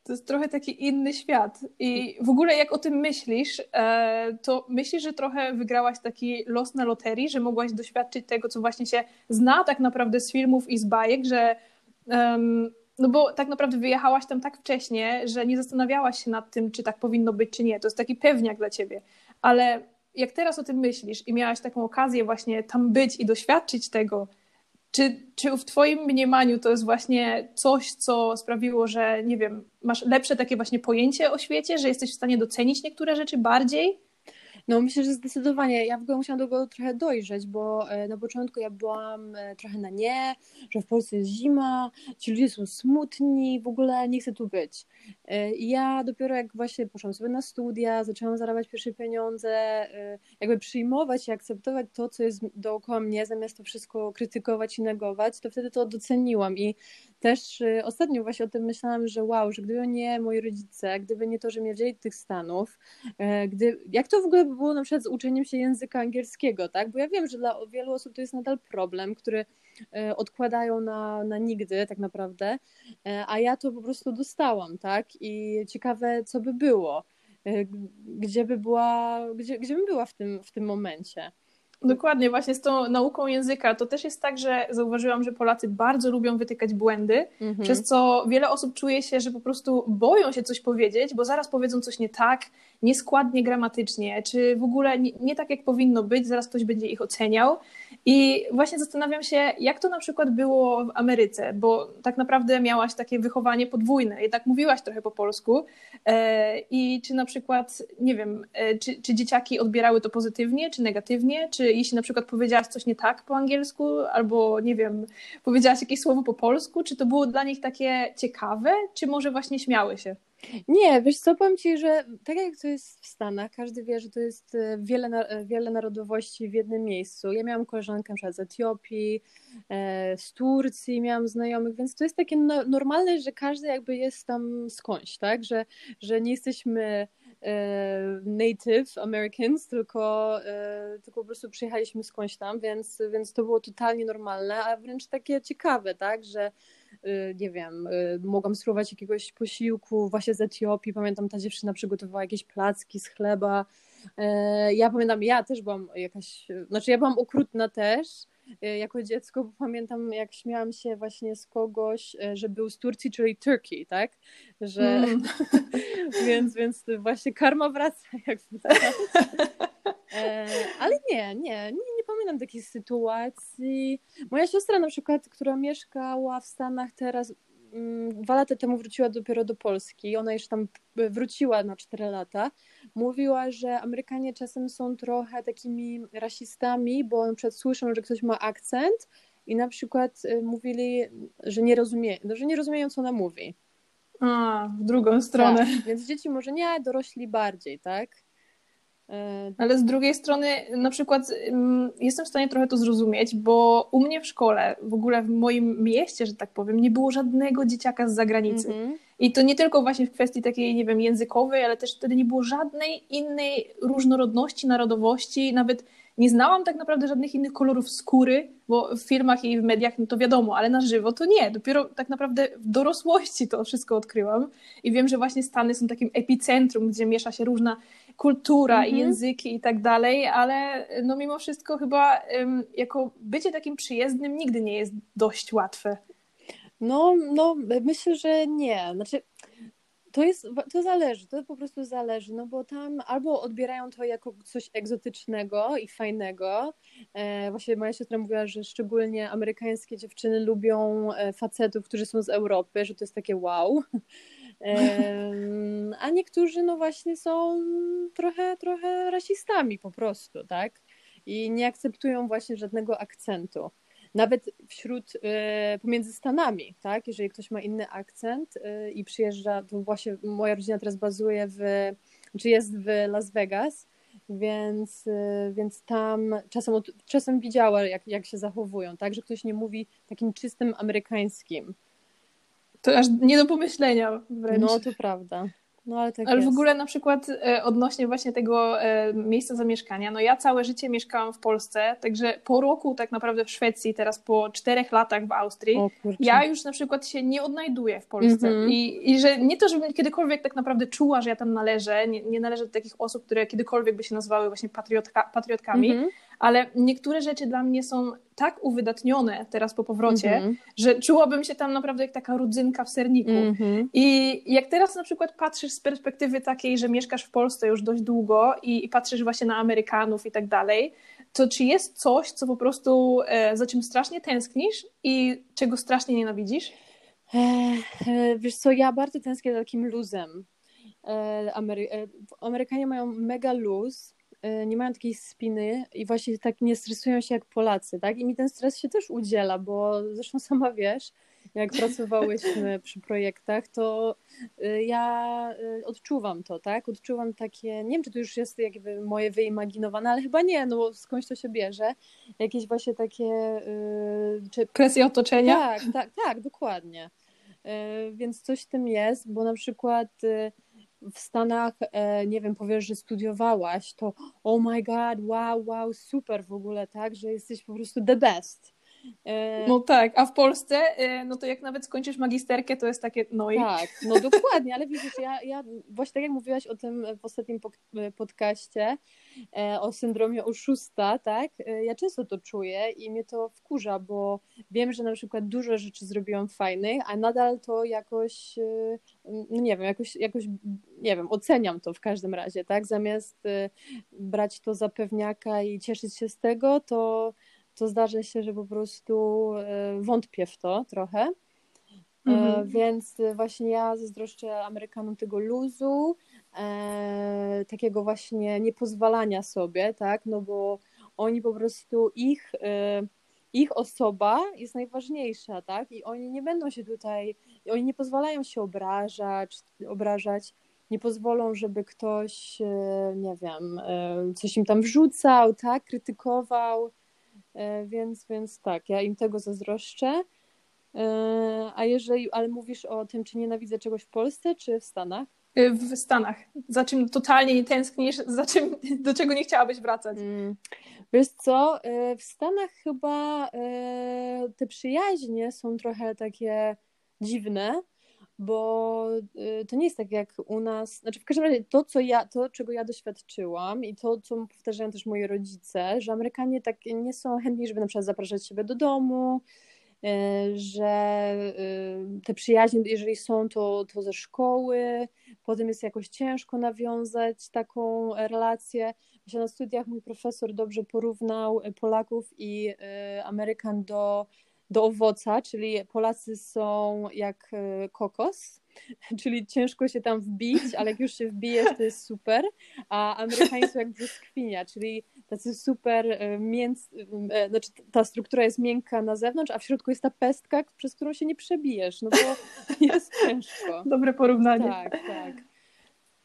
To jest trochę taki inny świat. I w ogóle jak o tym myślisz, e, to myślisz, że trochę wygrałaś taki los na loterii, że mogłaś doświadczyć tego, co właśnie się zna tak naprawdę z filmów i z bajek, że um, no bo tak naprawdę wyjechałaś tam tak wcześnie, że nie zastanawiałaś się nad tym, czy tak powinno być, czy nie. To jest taki pewniak dla ciebie. Ale jak teraz o tym myślisz i miałaś taką okazję właśnie tam być i doświadczyć tego, czy, czy w Twoim mniemaniu to jest właśnie coś, co sprawiło, że nie wiem, masz lepsze takie właśnie pojęcie o świecie, że jesteś w stanie docenić niektóre rzeczy bardziej? No myślę, że zdecydowanie. Ja w ogóle musiałam do tego trochę dojrzeć, bo e, na początku ja byłam e, trochę na nie, że w Polsce jest zima, ci ludzie są smutni, w ogóle nie chcę tu być. E, I ja dopiero jak właśnie poszłam sobie na studia, zaczęłam zarabiać pierwsze pieniądze, jakby przyjmować i akceptować to, co jest dookoła mnie, zamiast to wszystko krytykować i negować, to wtedy to doceniłam i też ostatnio właśnie o tym myślałam, że wow, że gdyby nie moi rodzice, gdyby nie to, że mnie wzięli tych Stanów, gdy, jak to w ogóle było na przykład z uczeniem się języka angielskiego, tak? Bo ja wiem, że dla wielu osób to jest nadal problem, który e, odkładają na, na nigdy tak naprawdę, e, a ja to po prostu dostałam, tak? I ciekawe, co by było, e, gdzie by była, gdzie, gdzie bym była w tym, w tym momencie. Dokładnie, właśnie z tą nauką języka. To też jest tak, że zauważyłam, że Polacy bardzo lubią wytykać błędy, mhm. przez co wiele osób czuje się, że po prostu boją się coś powiedzieć, bo zaraz powiedzą coś nie tak, nieskładnie gramatycznie, czy w ogóle nie, nie tak, jak powinno być, zaraz ktoś będzie ich oceniał. I właśnie zastanawiam się, jak to na przykład było w Ameryce, bo tak naprawdę miałaś takie wychowanie podwójne, jednak mówiłaś trochę po polsku. E, I czy na przykład, nie wiem, e, czy, czy dzieciaki odbierały to pozytywnie, czy negatywnie, czy jeśli na przykład powiedziałaś coś nie tak po angielsku, albo nie wiem, powiedziałaś jakieś słowo po polsku, czy to było dla nich takie ciekawe, czy może właśnie śmiały się? Nie, wiesz co, powiem Ci, że tak jak to jest w Stanach, każdy wie, że to jest e, wiele, wiele narodowości w jednym miejscu. Ja miałam koleżankę na z Etiopii, e, z Turcji miałam znajomych, więc to jest takie normalne, że każdy jakby jest tam skądś, tak, że, że nie jesteśmy e, native Americans, tylko, tylko po prostu przyjechaliśmy skądś tam, więc, więc to było totalnie normalne, a wręcz takie ciekawe, tak, że nie wiem, y, mogłam spróbować jakiegoś posiłku właśnie z Etiopii. Pamiętam, ta dziewczyna przygotowała jakieś placki z chleba. E, ja pamiętam, ja też byłam jakaś, znaczy ja byłam okrutna też y, jako dziecko, bo pamiętam jak śmiałam się właśnie z kogoś, e, że był z Turcji, czyli Turkey, tak? Że, mm. więc, więc właśnie karma wraca jakby E, ale nie, nie, nie pamiętam takiej sytuacji. Moja siostra na przykład, która mieszkała w Stanach teraz, mm, dwa lata temu wróciła dopiero do Polski. Ona jeszcze tam wróciła na cztery lata. Mówiła, że Amerykanie czasem są trochę takimi rasistami, bo przykład słyszą, że ktoś ma akcent i na przykład y, mówili, że nie, rozumie, że nie rozumieją, co ona mówi. A, w drugą stronę. Tak, więc dzieci może nie, dorośli bardziej, tak? E, Ale z drugiej strony, na przykład, mm, jestem w stanie trochę to zrozumieć, bo u mnie w szkole, w ogóle w moim mieście, że tak powiem, nie było żadnego dzieciaka z zagranicy. Mm -hmm. I to nie tylko właśnie w kwestii takiej, nie wiem, językowej, ale też wtedy nie było żadnej innej różnorodności, narodowości, nawet nie znałam tak naprawdę żadnych innych kolorów skóry, bo w filmach i w mediach no to wiadomo, ale na żywo to nie. Dopiero tak naprawdę w dorosłości to wszystko odkryłam i wiem, że właśnie Stany są takim epicentrum, gdzie miesza się różna kultura i mhm. języki i tak dalej, ale no mimo wszystko chyba jako bycie takim przyjezdnym nigdy nie jest dość łatwe. No, no myślę, że nie. Znaczy, to jest, to zależy, to po prostu zależy, no bo tam albo odbierają to jako coś egzotycznego i fajnego. E, właśnie moja siostra mówiła, że szczególnie amerykańskie dziewczyny lubią e, facetów, którzy są z Europy, że to jest takie wow. E, a niektórzy no właśnie są trochę, trochę rasistami po prostu, tak? I nie akceptują właśnie żadnego akcentu nawet wśród, y, pomiędzy Stanami, tak? Jeżeli ktoś ma inny akcent y, i przyjeżdża, to właśnie moja rodzina teraz bazuje w, czy jest w Las Vegas, więc, y, więc tam czasem, czasem widziała, jak, jak się zachowują, tak? Że ktoś nie mówi takim czystym amerykańskim. To aż nie do pomyślenia wręcz. No, to prawda. No, ale tak ale w ogóle na przykład e, odnośnie właśnie tego e, miejsca zamieszkania, no ja całe życie mieszkałam w Polsce, także po roku tak naprawdę w Szwecji, teraz po czterech latach w Austrii, ja już na przykład się nie odnajduję w Polsce. Mm -hmm. I, I że nie to, żebym kiedykolwiek tak naprawdę czuła, że ja tam należę, nie, nie należę do takich osób, które kiedykolwiek by się nazywały właśnie patriotka, patriotkami, mm -hmm ale niektóre rzeczy dla mnie są tak uwydatnione teraz po powrocie, mm -hmm. że czułabym się tam naprawdę jak taka rudzynka w serniku. Mm -hmm. I jak teraz na przykład patrzysz z perspektywy takiej, że mieszkasz w Polsce już dość długo i, i patrzysz właśnie na Amerykanów i tak dalej, to czy jest coś, co po prostu e, za czym strasznie tęsknisz i czego strasznie nienawidzisz? E, wiesz co, ja bardzo tęsknię za takim luzem. E, Amery e, Amerykanie mają mega luz nie mają takiej spiny i właśnie tak nie stresują się jak Polacy, tak? I mi ten stres się też udziela, bo zresztą sama wiesz, jak pracowałyśmy przy projektach, to y, ja y, odczuwam to, tak? Odczuwam takie, nie wiem, czy to już jest jakby moje wyimaginowane, ale chyba nie, no bo skądś to się bierze. Jakieś właśnie takie... Czy... Presje otoczenia? Tak, tak, tak, dokładnie. Więc coś w tym jest, bo na przykład w Stanach, e, nie wiem, powiesz, że studiowałaś, to oh my god, wow, wow, super w ogóle, tak, że jesteś po prostu the best. E, no tak, a w Polsce, e, no to jak nawet skończysz magisterkę, to jest takie no i... Tak, no dokładnie, ale widzisz, ja, ja właśnie tak jak mówiłaś o tym w ostatnim podcaście, o syndromie oszusta, tak, ja często to czuję i mnie to wkurza, bo wiem, że na przykład dużo rzeczy zrobiłam fajnych, a nadal to jakoś, no nie wiem, jakoś, jakoś, nie wiem, oceniam to w każdym razie, tak, zamiast brać to za pewniaka i cieszyć się z tego, to to zdarzy się, że po prostu e, wątpię w to trochę. E, mhm. Więc właśnie ja zazdroszczę Amerykanom tego luzu, e, takiego właśnie niepozwalania sobie, tak, no bo oni po prostu ich, e, ich osoba jest najważniejsza, tak, i oni nie będą się tutaj, oni nie pozwalają się obrażać, obrażać, nie pozwolą, żeby ktoś, nie wiem, coś im tam wrzucał, tak, krytykował, więc, więc tak, ja im tego zazdroszczę. E, a jeżeli, ale mówisz o tym, czy nienawidzę czegoś w Polsce, czy w Stanach? E, w Stanach. Za czym totalnie nie tęsknisz, za czym, do czego nie chciałabyś wracać? Mm. Wiesz co, w Stanach chyba te przyjaźnie są trochę takie dziwne, bo y, to nie jest tak jak u nas, znaczy w każdym razie to, co ja, to czego ja doświadczyłam i to, co powtarzają też moi rodzice, że Amerykanie tak nie są chętni, żeby na przykład zapraszać siebie do domu, y, że y, te przyjaźnie, jeżeli są, to, to ze szkoły, potem jest jakoś ciężko nawiązać taką relację. Myślę, na studiach mój profesor dobrze porównał Polaków i Amerykan do do owoca, czyli Polacy są jak e, kokos, czyli ciężko się tam wbić, ale jak już się wbijesz, to jest super, a Amerykanie są jak brzoskwinia, czyli tacy super e, mięc, e, znaczy ta struktura jest miękka na zewnątrz, a w środku jest ta pestka, przez którą się nie przebijesz, no bo jest ciężko. Dobre porównanie. Tak, tak.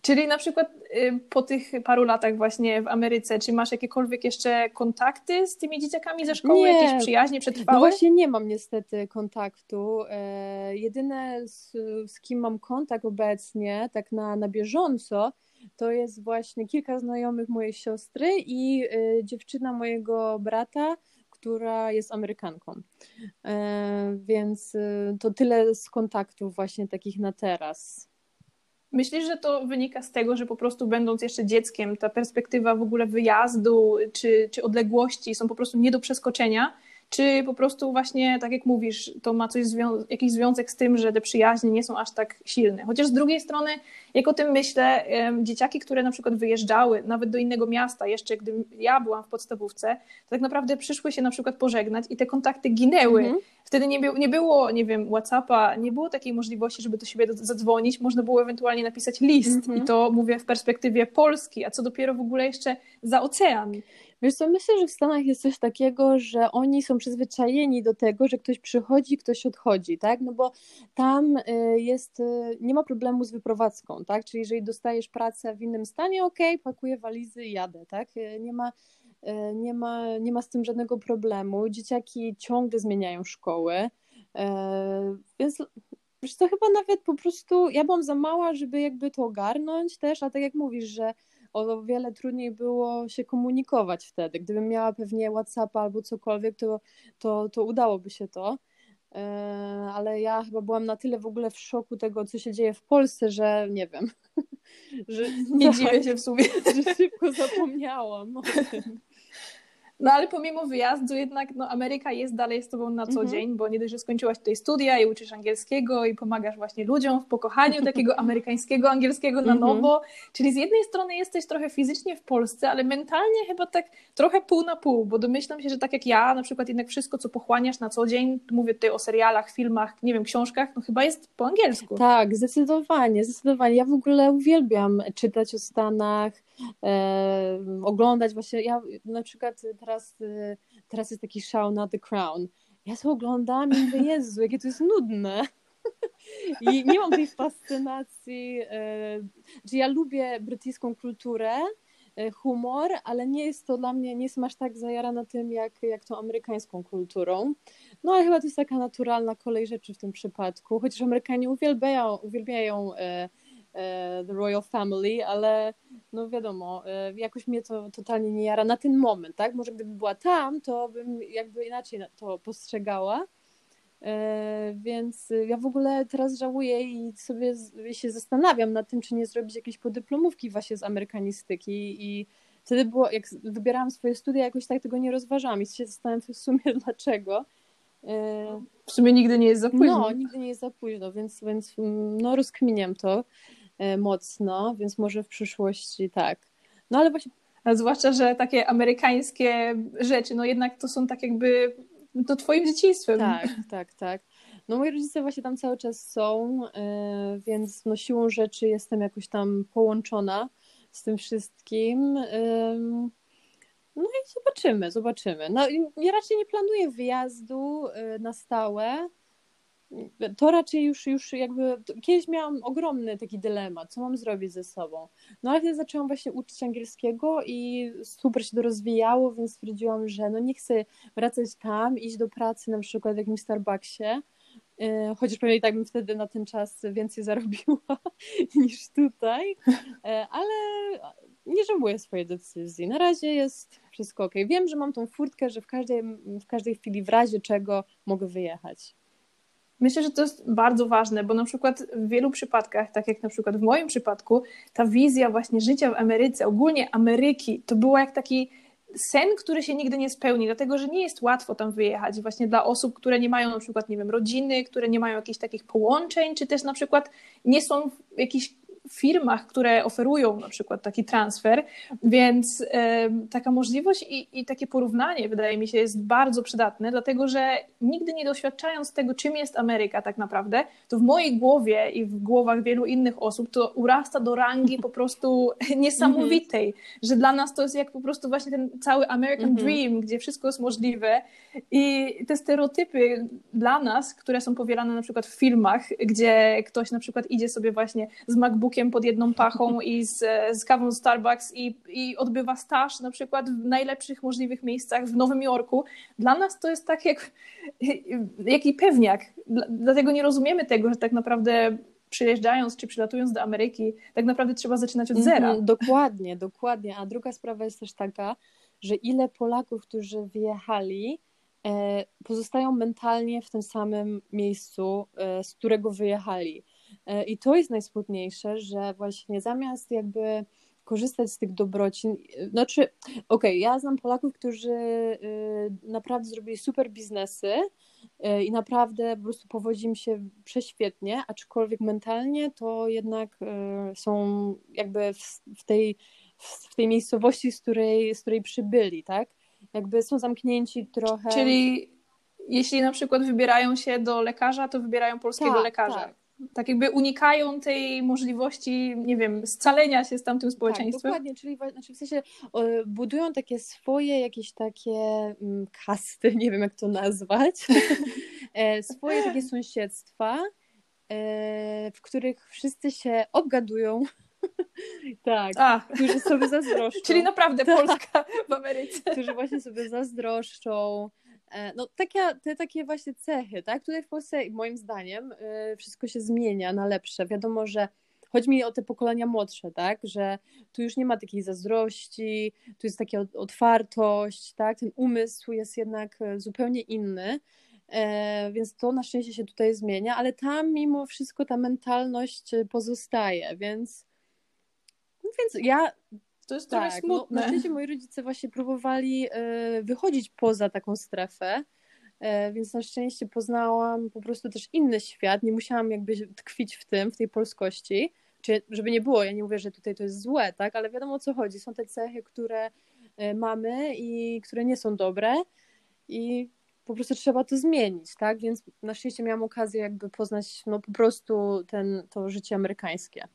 Czyli na przykład y, po tych paru latach właśnie w Ameryce, czy masz jakiekolwiek jeszcze kontakty z tymi dzieciakami ze szkoły, nie. jakieś przyjaźnie przetrwałe? No właśnie nie mam niestety kontaktu. E, jedyne z, z kim mam kontakt obecnie, tak na, na bieżąco, to jest właśnie kilka znajomych mojej siostry i y, dziewczyna mojego brata, która jest Amerykanką. E, więc to tyle z kontaktów właśnie takich na teraz. Myślisz, że to wynika z tego, że po prostu będąc jeszcze dzieckiem, ta perspektywa w ogóle wyjazdu czy, czy odległości są po prostu nie do przeskoczenia czy po prostu właśnie, tak jak mówisz, to ma coś zwią jakiś związek z tym, że te przyjaźnie nie są aż tak silne. Chociaż z drugiej strony, jak o tym myślę, dzieciaki, które na przykład wyjeżdżały nawet do innego miasta, jeszcze gdy ja byłam w podstawówce, to tak naprawdę przyszły się na przykład pożegnać i te kontakty ginęły. Mhm. Wtedy nie, by, nie było, nie wiem, Whatsappa, nie było takiej możliwości, żeby do siebie zadzwonić. Można było ewentualnie napisać list mhm. i to mówię w perspektywie Polski, a co dopiero w ogóle jeszcze za ocean. Wiesz co, myślę, że w Stanach jest coś takiego, że oni są przyzwyczajeni do tego, że ktoś przychodzi, ktoś odchodzi, tak? No bo tam y, jest, y, nie ma problemu z wyprowadzką, tak? Czyli jeżeli dostajesz pracę w innym stanie, ok, pakuję walizy i jadę, tak? Y, nie ma, nie ma, nie ma z tym żadnego problemu. Dzieciaki ciągle zmieniają szkoły, więc wiesz to chyba nawet po prostu, ja byłam za mała, żeby jakby to ogarnąć też, a tak jak mówisz, że o wiele trudniej było się komunikować wtedy. Gdybym miała pewnie WhatsAppa albo cokolwiek, to, to, to udałoby się to. E, ale ja chyba byłam na tyle w ogóle w szoku tego, co się dzieje w Polsce, że nie wiem. Że, nie dziwię się w sumie. Że szybko zapomniałam o tym. No ale pomimo wyjazdu jednak no, Ameryka jest dalej z tobą na co mhm. dzień, bo nie dość, że skończyłaś tutaj studia i uczysz angielskiego i pomagasz właśnie ludziom w pokochaniu takiego amerykańskiego angielskiego na mhm. nowo. Czyli z jednej strony jesteś trochę fizycznie w Polsce, ale mentalnie chyba tak trochę pół na pół, bo domyślam się, że tak jak ja, na przykład jednak wszystko, co pochłaniasz na co dzień, mówię tutaj o serialach, filmach, nie wiem, książkach, no chyba jest po angielsku. Tak, zdecydowanie, zdecydowanie. Ja w ogóle uwielbiam czytać o Stanach, oglądać właśnie, ja na przykład teraz, e, teraz jest taki szał na The Crown. Ja sobie oglądam i mówię, Jezu, jakie to jest nudne. I nie mam tej fascynacji, e, że ja lubię brytyjską kulturę, e, humor, ale nie jest to dla mnie, nie jestem aż tak zajarana tym, jak, jak tą amerykańską kulturą. No ale chyba to jest taka naturalna kolej rzeczy w tym przypadku, chociaż Amerykanie uwielbiają, uwielbiają e, e, The Royal Family, ale no wiadomo, y, jakoś mnie to totalnie nie jara na ten moment, tak? Może gdybym była tam, to bym jakby inaczej to postrzegała. E, więc ja w ogóle teraz żałuję i sobie się zastanawiam nad tym, czy nie zrobić jakiejś podyplomówki właśnie z amerykanistyki i wtedy było, jak wybierałam swoje studia, jakoś tak tego nie rozważałam i się zastanawiam w sumie dlaczego. E, w sumie nigdy nie jest za późno. No, nigdy nie jest za późno, więc, więc no rozkminiam to e, mocno, więc może w przyszłości tak. No ale właśnie a zwłaszcza, że takie amerykańskie rzeczy, no jednak to są tak jakby to twoim dzieciństwem. Tak, tak, tak. No moi rodzice właśnie tam cały czas są, e, więc no siłą rzeczy jestem jakoś tam połączona z tym wszystkim. No i zobaczymy, zobaczymy. No ja raczej nie planuję wyjazdu e, na stałe to raczej już, już jakby kiedyś miałam ogromny taki dylemat, co mam zrobić ze sobą. No ale wtedy zaczęłam właśnie uczyć angielskiego i super się to rozwijało, więc stwierdziłam, że no nie chcę wracać tam, iść do pracy na przykład w jakimś Starbucksie, y, chociaż pewnie i tak bym wtedy na ten czas więcej zarobiła niż tutaj, e, ale nie żałuję swojej decyzji. Na razie jest wszystko ok. Wiem, że mam tą furtkę, że w każdej, w każdej chwili w razie czego mogę wyjechać. Myślę, że to jest bardzo ważne, bo na przykład w wielu przypadkach, tak jak na przykład w moim przypadku, ta wizja właśnie życia w Ameryce, ogólnie Ameryki, to była jak taki sen, który się nigdy nie spełni, dlatego że nie jest łatwo tam wyjechać właśnie dla osób, które nie mają na przykład, nie wiem, rodziny, które nie mają jakichś takich połączeń, czy też na przykład nie są w jakichś firmach, które oferują na przykład taki transfer, więc taka możliwość i, i, takie porównanie wydaje mi się jest bardzo przydatne, dlatego że nigdy nie doświadczając tego, czym jest Ameryka tak naprawdę, to w mojej głowie i w głowach wielu innych osób to urasta do rangi po prostu niesamowitej, -hmm. że dla nas to jest jak po prostu właśnie ten cały American -hmm. Dream, gdzie wszystko jest możliwe i te stereotypy dla nas, które są powielane na przykład w filmach, gdzie ktoś na przykład idzie sobie właśnie z MacBookiem pod jedną pachą i z, z kawą Starbucks i, i odbywa staż na przykład w najlepszych możliwych miejscach w Nowym Jorku. Dla nas to jest tak jak jaki pewniak. Dlatego nie rozumiemy tego, że tak naprawdę przyjeżdżając czy przylatując do Ameryki, tak naprawdę trzeba zaczynać od zera. Mm, dokładnie, dokładnie. A druga sprawa jest też taka, że ile Polaków, którzy wyjechali, e, pozostają mentalnie w tym samym miejscu, e, z którego wyjechali. E, I to jest najsmutniejsze, że właśnie zamiast jakby korzystać z tych dobrocin, znaczy, okej, okay, ja znam Polaków, którzy e, naprawdę zrobili super biznesy i naprawdę po prostu powodzi im się prześwietnie, aczkolwiek mentalnie to jednak są jakby w tej, w tej miejscowości, z której, z której przybyli, tak? Jakby są zamknięci trochę. Czyli jeśli na przykład wybierają się do lekarza, to wybierają polskiego tak, lekarza. Tak tak jakby unikają tej możliwości, nie wiem, scalenia się z tamtym tak, społeczeństwem. Tak, dokładnie, czyli znaczy w sensie budują takie swoje jakieś takie mm, kasty, nie wiem jak to nazwać, e, swoje takie sąsiedztwa, e, w których wszyscy się obgadują, tak, A. którzy sobie zazdroszczą. Czyli naprawdę tak. Polska w Ameryce. Którzy właśnie sobie zazdroszczą, no takie, te takie właśnie cechy, tak? Tutaj w Polsce moim zdaniem e, wszystko się zmienia na lepsze. Wiadomo, że chodzi mi o te pokolenia młodsze, tak? Że tu już nie ma takiej zazdrości, tu jest taka otwartość, tak? Ten umysł jest jednak e, zupełnie inny. Więc to na szczęście się tutaj zmienia, ale tam mimo wszystko ta mentalność pozostaje, więc, więc ja to jest tak, trochę smutne. No, na szczęście moi rodzice właśnie próbowali e, wychodzić poza taką strefę, e, więc na szczęście poznałam po prostu też inny świat, nie musiałam jakby tkwić w tym, w tej polskości, czy żeby nie było, ja nie mówię, że tutaj to jest złe, tak, ale wiadomo o co chodzi, są te cechy, które e, mamy i które nie są dobre i po prostu trzeba to zmienić, tak, więc na szczęście miałam okazję jakby poznać no po prostu ten, to życie amerykańskie.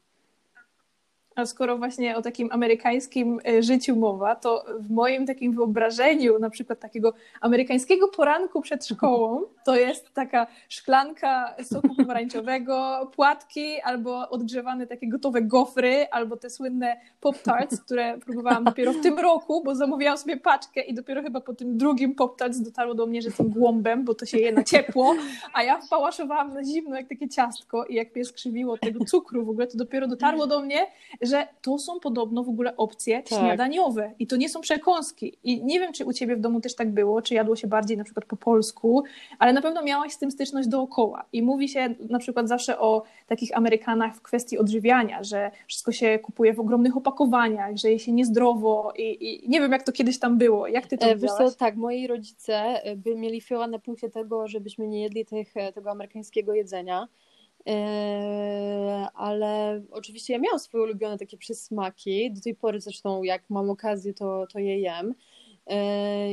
A skoro właśnie o takim amerykańskim e, życiu mowa, to w moim takim wyobrażeniu, na przykład takiego amerykańskiego poranku przed szkołą, to jest taka szklanka soku pomarańczowego, płatki albo odgrzewane takie gotowe gofry, albo te słynne pop-tarts, które próbowałam dopiero w tym roku, bo zamówiłam sobie paczkę i dopiero chyba po tym drugim pop-tarts dotarło do mnie, że jestem głąbem, bo to się je na ciepło, a ja wpałaszowałam na zimno jak takie ciastko i jak mnie skrzywiło tego cukru w ogóle, to dopiero dotarło do mnie, że to są podobno w ogóle opcje tak. śniadaniowe i to nie są przekąski. I nie wiem, czy u ciebie w domu też tak było, czy jadło się bardziej na przykład po polsku, ale na pewno miałaś z tym styczność dookoła. I mówi się na przykład zawsze o takich Amerykanach w kwestii odżywiania, że wszystko się kupuje w ogromnych opakowaniach, że je się niezdrowo i, i nie wiem, jak to kiedyś tam było. Jak ty to e, Wiesz co, tak, moi rodzice e, by mieli fioła na punkcie tego, żebyśmy nie jedli tych, e, tego amerykańskiego jedzenia. Ale oczywiście ja miałam swoje ulubione takie przysmaki. Do tej pory zresztą, jak mam okazję, to, to je jem.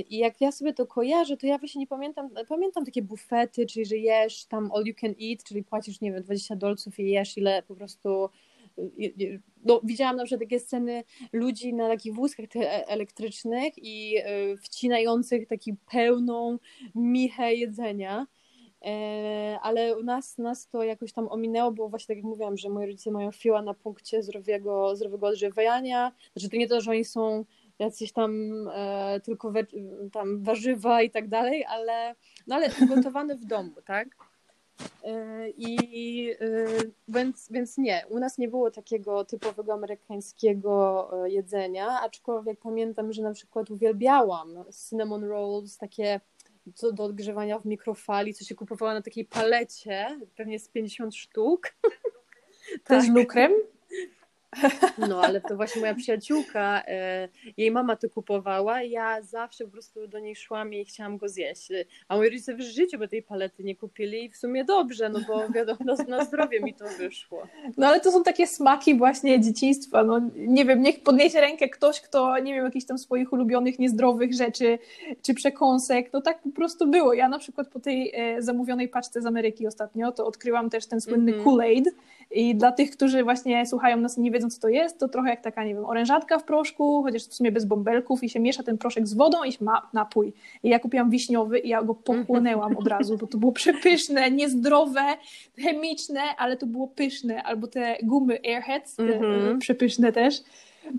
I jak ja sobie to kojarzę, to ja właśnie nie pamiętam, pamiętam takie bufety, czyli że jesz tam all you can eat, czyli płacisz, nie wiem, 20 dolców i jesz ile po prostu no, widziałam na przykład takie sceny ludzi na takich wózkach e, elektrycznych i wcinających taki pełną michę jedzenia. E, ale u nas, nas to jakoś tam ominęło, bo właśnie tak jak mówiłam, że moi rodzice mają fiła na punkcie zdrowego, zdrowego odżywiania. Znaczy to nie to, że oni są jacyś tam e, tylko we, tam warzywa i tak dalej, ale, no ale gotowane w domu, tak? E, I e, więc, więc nie, u nas nie było takiego typowego amerykańskiego jedzenia, aczkolwiek pamiętam, że na przykład uwielbiałam cinnamon rolls, takie co do odgrzewania w mikrofali, co się kupowała na takiej palecie, pewnie z 50 sztuk. Też tak. lukrem? No, ale to właśnie moja przyjaciółka, e, jej mama to kupowała i ja zawsze po prostu do niej szłam i chciałam go zjeść. A moi rodzice w życiu by tej palety nie kupili i w sumie dobrze, no bo wiadomo, na zdrowie mi to wyszło. No ale to są takie smaki właśnie dzieciństwa, no nie wiem, niech podniesie rękę ktoś, kto, nie wiem, jakichś tam swoich ulubionych, niezdrowych rzeczy, czy przekąsek, no tak po prostu było. Ja na przykład po tej e, zamówionej paczce z Ameryki ostatnio, to odkryłam też ten słynny mm -hmm. Kool-Aid i dla tych, którzy właśnie słuchają nas i nie wiedzą, co to jest, to trochę jak taka, nie wiem, orężatka w proszku, chociaż w sumie bez bąbelków i się miesza ten proszek z wodą i ma napój. I ja kupiłam wiśniowy i ja go pochłonęłam od razu, bo to było przepyszne, niezdrowe, chemiczne, ale to było pyszne. Albo te gumy Airheads, te mm-hmm. przepyszne też.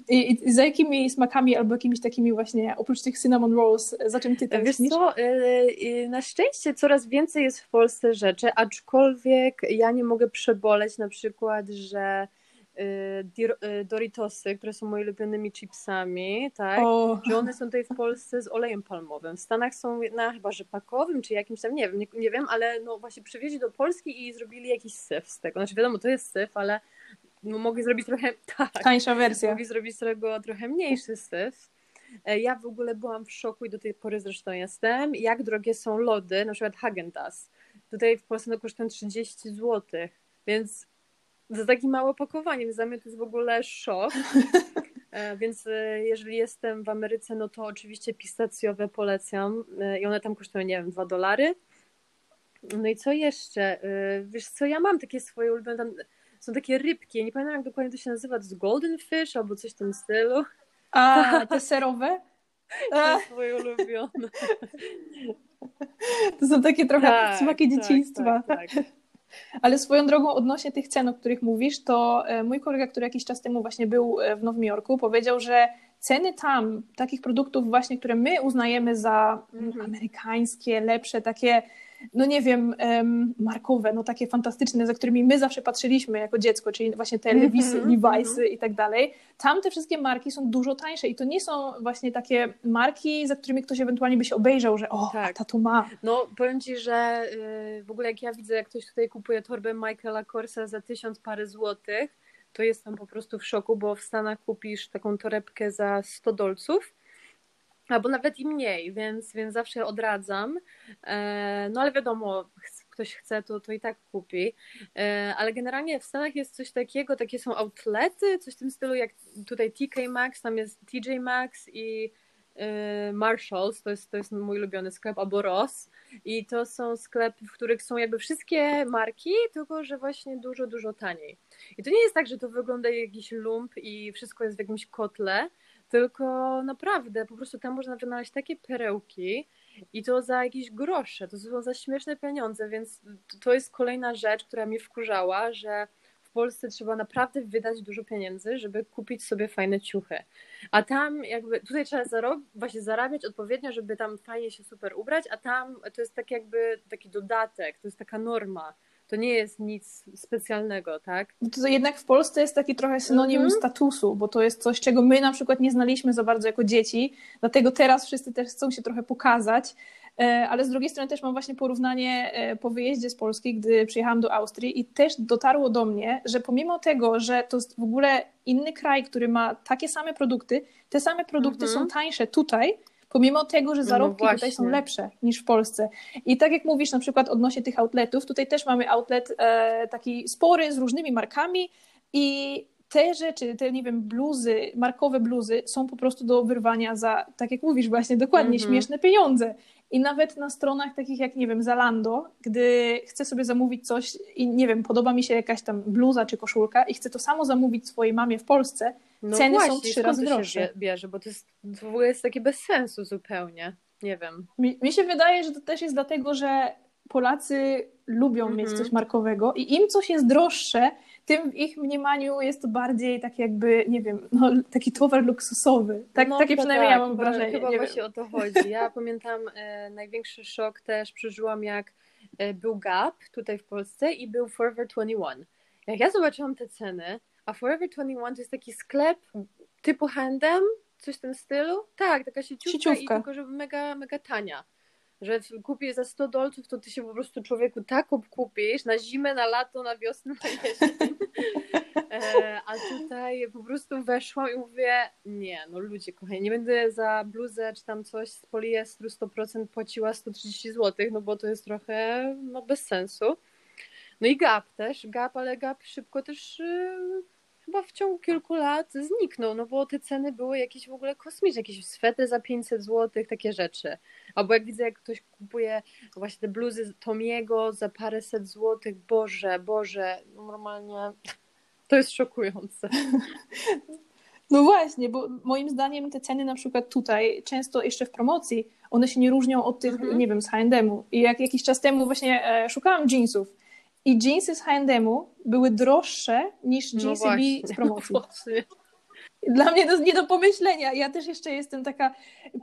I, I, za jakimi smakami albo jakimiś takimi właśnie, oprócz tych cinnamon rolls, za czym ty Wiesz co, yy, na szczęście coraz więcej jest w Polsce rzeczy, aczkolwiek ja nie mogę przeboleć na przykład, że Y, y, Doritosy, które są moimi ulubionymi chipsami, tak? Oh. Że one są tutaj w Polsce z olejem palmowym. W Stanach są na chyba rzepakowym, czy jakimś tam, nie wiem, nie, nie wiem, ale no właśnie przywieźli do Polski i zrobili jakiś syf z tego. Znaczy wiadomo, to jest syf, ale mogli zrobić trochę, tak. Tańsza wersja. Mogli zrobić z tego trochę mniejszy syf. E, ja w ogóle byłam w szoku i do tej pory zresztą jestem, jak drogie są lody, na przykład Hagendas. Tutaj w Polsce no kosztują 30 zł, więc za takie małe opakowanie, więc dla mnie to jest w ogóle szok. E, więc e, jeżeli jestem w Ameryce, no to oczywiście pistacjowe polecam i one tam kosztują, nie wiem, 2 dolary. No i co jeszcze? Wiesz co, ja mam takie swoje ulubione, tam są takie rybki, nie pamiętam jak dokładnie to się nazywa, to jest golden fish albo coś w tym stylu. A, te serowe? To jest moje ulubione. To są takie trochę tak, smaki tak, dzieciństwa. Tak, tak. Ale swoją drogą odnośnie tych cen, o których mówisz, to e, mój kolega, który jakiś czas temu właśnie był e, w Nowym Jorku, powiedział, że ceny tam takich produktów właśnie, które my uznajemy za mm, mhm. amerykańskie, lepsze, takie no nie wiem, markowe, no takie fantastyczne, za którymi my zawsze patrzyliśmy jako dziecko, czyli właśnie te Levisy, mm -hmm, Levi'sy mm -hmm. i tak dalej. Tam te wszystkie marki są dużo tańsze i to nie są właśnie takie marki, za którymi ktoś ewentualnie by się obejrzał, że o, tak. ta tu ma. No powiem Ci, że yy, w ogóle jak ja widzę, jak ktoś tutaj kupuje torbę Michaela Korsa za tysiąc parę złotych, to jestem po prostu w szoku, bo w Stanach kupisz taką torebkę za 100 dolców, albo nawet i mniej, więc, więc zawsze odradzam. E, no ale wiadomo, ktoś chce, to, to i tak kupi. E, ale generalnie w Stanach jest coś takiego, takie są outlety, coś w tym stylu jak tutaj TK Maxx, tam jest TJ Maxx i e, Marshalls, to jest, to jest mój ulubiony sklep, albo Ross. I to są sklepy, w których są jakby wszystkie marki, tylko że właśnie dużo, dużo taniej. I to nie jest tak, że to wygląda jak jakiś lump i wszystko jest w jakimś kotle, tylko naprawdę po prostu tam można wynaleźć takie perełki i to za jakieś grosze, to są za śmieszne pieniądze, więc to jest kolejna rzecz, która mnie wkurzała, że w Polsce trzeba naprawdę wydać dużo pieniędzy, żeby kupić sobie fajne ciuchy. A tam jakby, tutaj trzeba zarob- właśnie zarabiać odpowiednio, żeby tam fajnie się super ubrać, a tam to jest tak jakby taki dodatek, to jest taka norma to nie jest nic specjalnego, tak? No to jednak w Polsce jest taki trochę synonim mhm. statusu, bo to jest coś, czego my na przykład nie znaliśmy za bardzo jako dzieci, dlatego teraz wszyscy też chcą się trochę pokazać, e, ale z drugiej strony też mam właśnie porównanie e, po wyjeździe z Polski, gdy przyjechałam do Austrii i też dotarło do mnie, że pomimo tego, że to jest w ogóle inny kraj, który ma takie same produkty, te same produkty mhm. są tańsze tutaj, pomimo tego, że no zarobki no tutaj są lepsze niż w Polsce. I tak jak mówisz na przykład odnośnie tych outletów, tutaj też mamy outlet e, taki spory z różnymi markami i te rzeczy, te, nie wiem, bluzy, markowe bluzy są po prostu do wyrwania za, tak jak mówisz właśnie, dokładnie, mm -hmm. śmieszne pieniądze. I nawet na stronach takich jak, nie wiem, Zalando, gdy chcę sobie zamówić coś i, nie wiem, podoba mi się jakaś tam bluza czy koszulka i chcę to samo zamówić swojej mamie w Polsce, no ceny właśnie, są trzy razy droższe. Bierze, bo to, jest, to w ogóle jest takie bez sensu zupełnie. Nie wiem. Mi, mi się wydaje, że to też jest dlatego, że Polacy lubią mm -hmm. mieć mhm. coś markowego i im coś jest droższe, tym w ich mniemaniu jest to bardziej tak jakby, nie wiem, no, taki towar luksusowy. Tak, no, takie przynajmniej tak, ja mam wrażenie. Chyba właśnie wiem. o to chodzi. Ja pamiętam e, największy szok też przeżyłam jak e, był Gap tutaj w Polsce i był Forever 21. Jak ja zobaczyłam te ceny, a Forever 21 to jest taki sklep typu handem, coś w tym stylu. Tak, taka sieciówka, sieciówka. i tylko, że mega, mega tania że kupisz za 100 dolców, to ty się po prostu człowieku tak kupisz na zimę, na lato, na wiosnę, na. E, a tutaj po prostu weszłam i mówię, nie, no ludzie kochani, nie będę za bluzę czy tam coś z poliestru 100% płaciła 130 zł, no bo to jest trochę no, bez sensu. No i Gap też, Gap, ale Gap szybko też yy, chyba w ciągu kilku lat zniknął, no bo te ceny były jakieś w ogóle kosmiczne, jakieś swety za 500 zł, takie rzeczy. Albo jak widzę, jak ktoś kupuje właśnie te bluzy Tomiego za paręset złotych, Boże, Boże, normalnie to jest szokujące. No właśnie, bo moim zdaniem te ceny na przykład tutaj, często jeszcze w promocji, one się nie różnią od tych, mhm. nie wiem, z H&M-u. I jak jakiś czas temu właśnie e, szukałam jeansów i jeansy z H&M-u były droższe niż jeansy no z promocji. Dla mnie to jest nie do pomyślenia. Ja też jeszcze jestem taka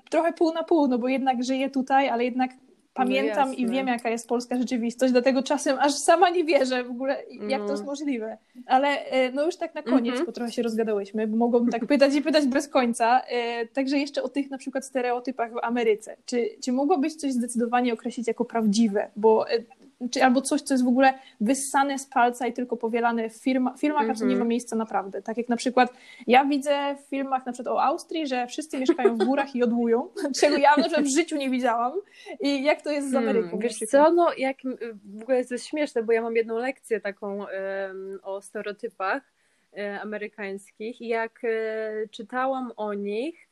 trochę pół na pół, no bo jednak żyję tutaj, ale jednak pamiętam no i wiem, jaka jest polska rzeczywistość, dlatego czasem aż sama nie wierzę w ogóle, jak no. to jest możliwe. Ale e, no już tak na koniec, mm -hmm. bo trochę się rozgadałyśmy, bo mogłabym tak pytać i pytać bez końca. E, także jeszcze o tych na przykład stereotypach w Ameryce. Czy, czy mogłabyś coś zdecydowanie określić jako prawdziwe? Bo e, czy albo coś, co jest w ogóle wyssane z palca i tylko powielane w firma, filmach, mm -hmm. a co nie ma mhm. miejsca naprawdę. Tak jak na przykład ja widzę w filmach na przykład o Austrii, że wszyscy mieszkają w górach i jodłują, czego ja na w życiu nie widziałam. I jak to jest z Ameryką? Hmm, wiesz co, no jak w ogóle jest śmieszne, bo ja mam jedną lekcję taką um, o stereotypach um, amerykańskich i jak um, czytałam o nich,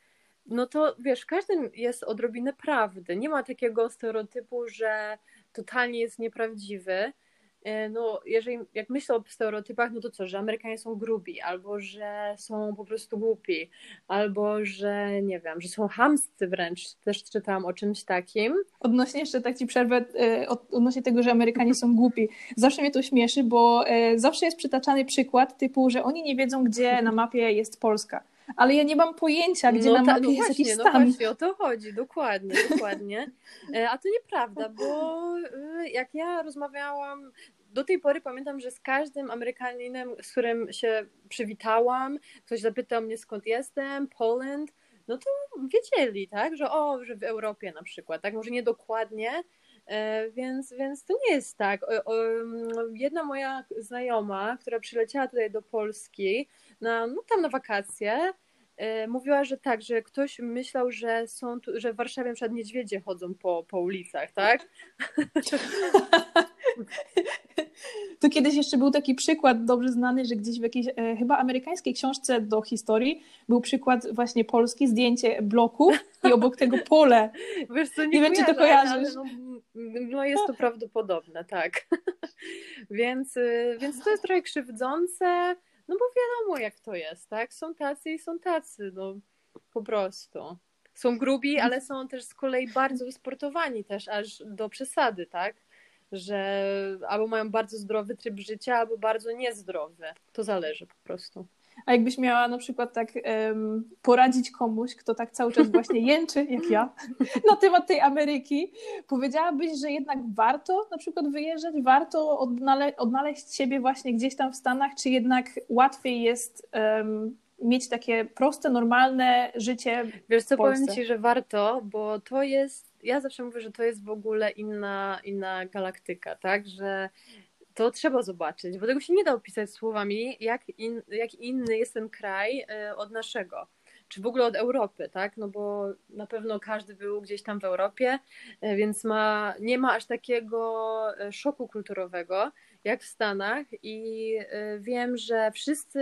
no to wiesz, w każdym jest odrobinę prawdy. Nie ma takiego stereotypu, że totalnie jest nieprawdziwy. E, no, jeżeli, jak myślę o stereotypach, no to co, że Amerykanie są grubi, albo że są po prostu głupi, albo że nie wiem, że są hamscy wręcz, też czytałam o czymś takim. Odnośnie jeszcze tak ci przerwę, e, odnośnie tego, że Amerykanie są głupi. Zawsze mnie to śmieszy, bo e, zawsze jest przytaczany przykład typu, że oni nie wiedzą, gdzie na mapie jest Polska ale ja nie mam pojęcia, gdzie no na mapie no jest właśnie, jakiś no stan. No właśnie, o to chodzi, dokładnie, dokładnie. E, a to nieprawda, bo e, jak ja rozmawiałam, do tej pory pamiętam, że z każdym Amerykaninem, z którym się przywitałam, ktoś zapytał mnie skąd jestem, Poland, no to wiedzieli, tak, że o, że w Europie na przykład, tak, może nie dokładnie, e, więc, więc to nie jest tak. Jedna moja znajoma, która przyleciała tutaj do Polski, na, no tam na wakacje, e, mówiła, że tak, że ktoś myślał, że są tu, że w Warszawie przed niedźwiedzie chodzą po, po ulicach, tak? To kiedyś jeszcze był taki przykład dobrze znany, że gdzieś w jakiejś e, chyba amerykańskiej książce do historii był przykład właśnie polski, zdjęcie bloku i obok tego pole. Wiesz co, nie, nie wiem, czy to kojarzysz. No, no, jest to prawdopodobne, tak. więc, y, więc to jest trochę krzywdzące, no bo wiadomo, jak to jest, tak? Są tacy i są tacy, no po prostu. Są grubi, ale są też z kolei bardzo wysportowani też aż do przesady, tak? że albo mają bardzo zdrowy tryb życia, albo bardzo niezdrowy. To zależy po prostu. A jakbyś miała na przykład tak um, poradzić komuś, kto tak cały czas właśnie jęczy, jak ja, na temat tej Ameryki, powiedziałabyś, że jednak warto na przykład wyjeżdżać, warto odnale odnaleźć siebie właśnie gdzieś tam w Stanach, czy jednak łatwiej jest um, mieć takie proste, normalne życie Wiesz co, powiem Ci, że warto, bo to jest, ja zawsze mówię, że to jest w ogóle inna, inna galaktyka, tak, że to trzeba zobaczyć, bo tego się nie da opisać słowami, jak, in, jak inny jest ten kraj e, od naszego, czy w ogóle od Europy, tak? No bo na pewno każdy był gdzieś tam w Europie, e, więc ma, nie ma aż takiego e, szoku kulturowego jak w Stanach i wiem, że wszyscy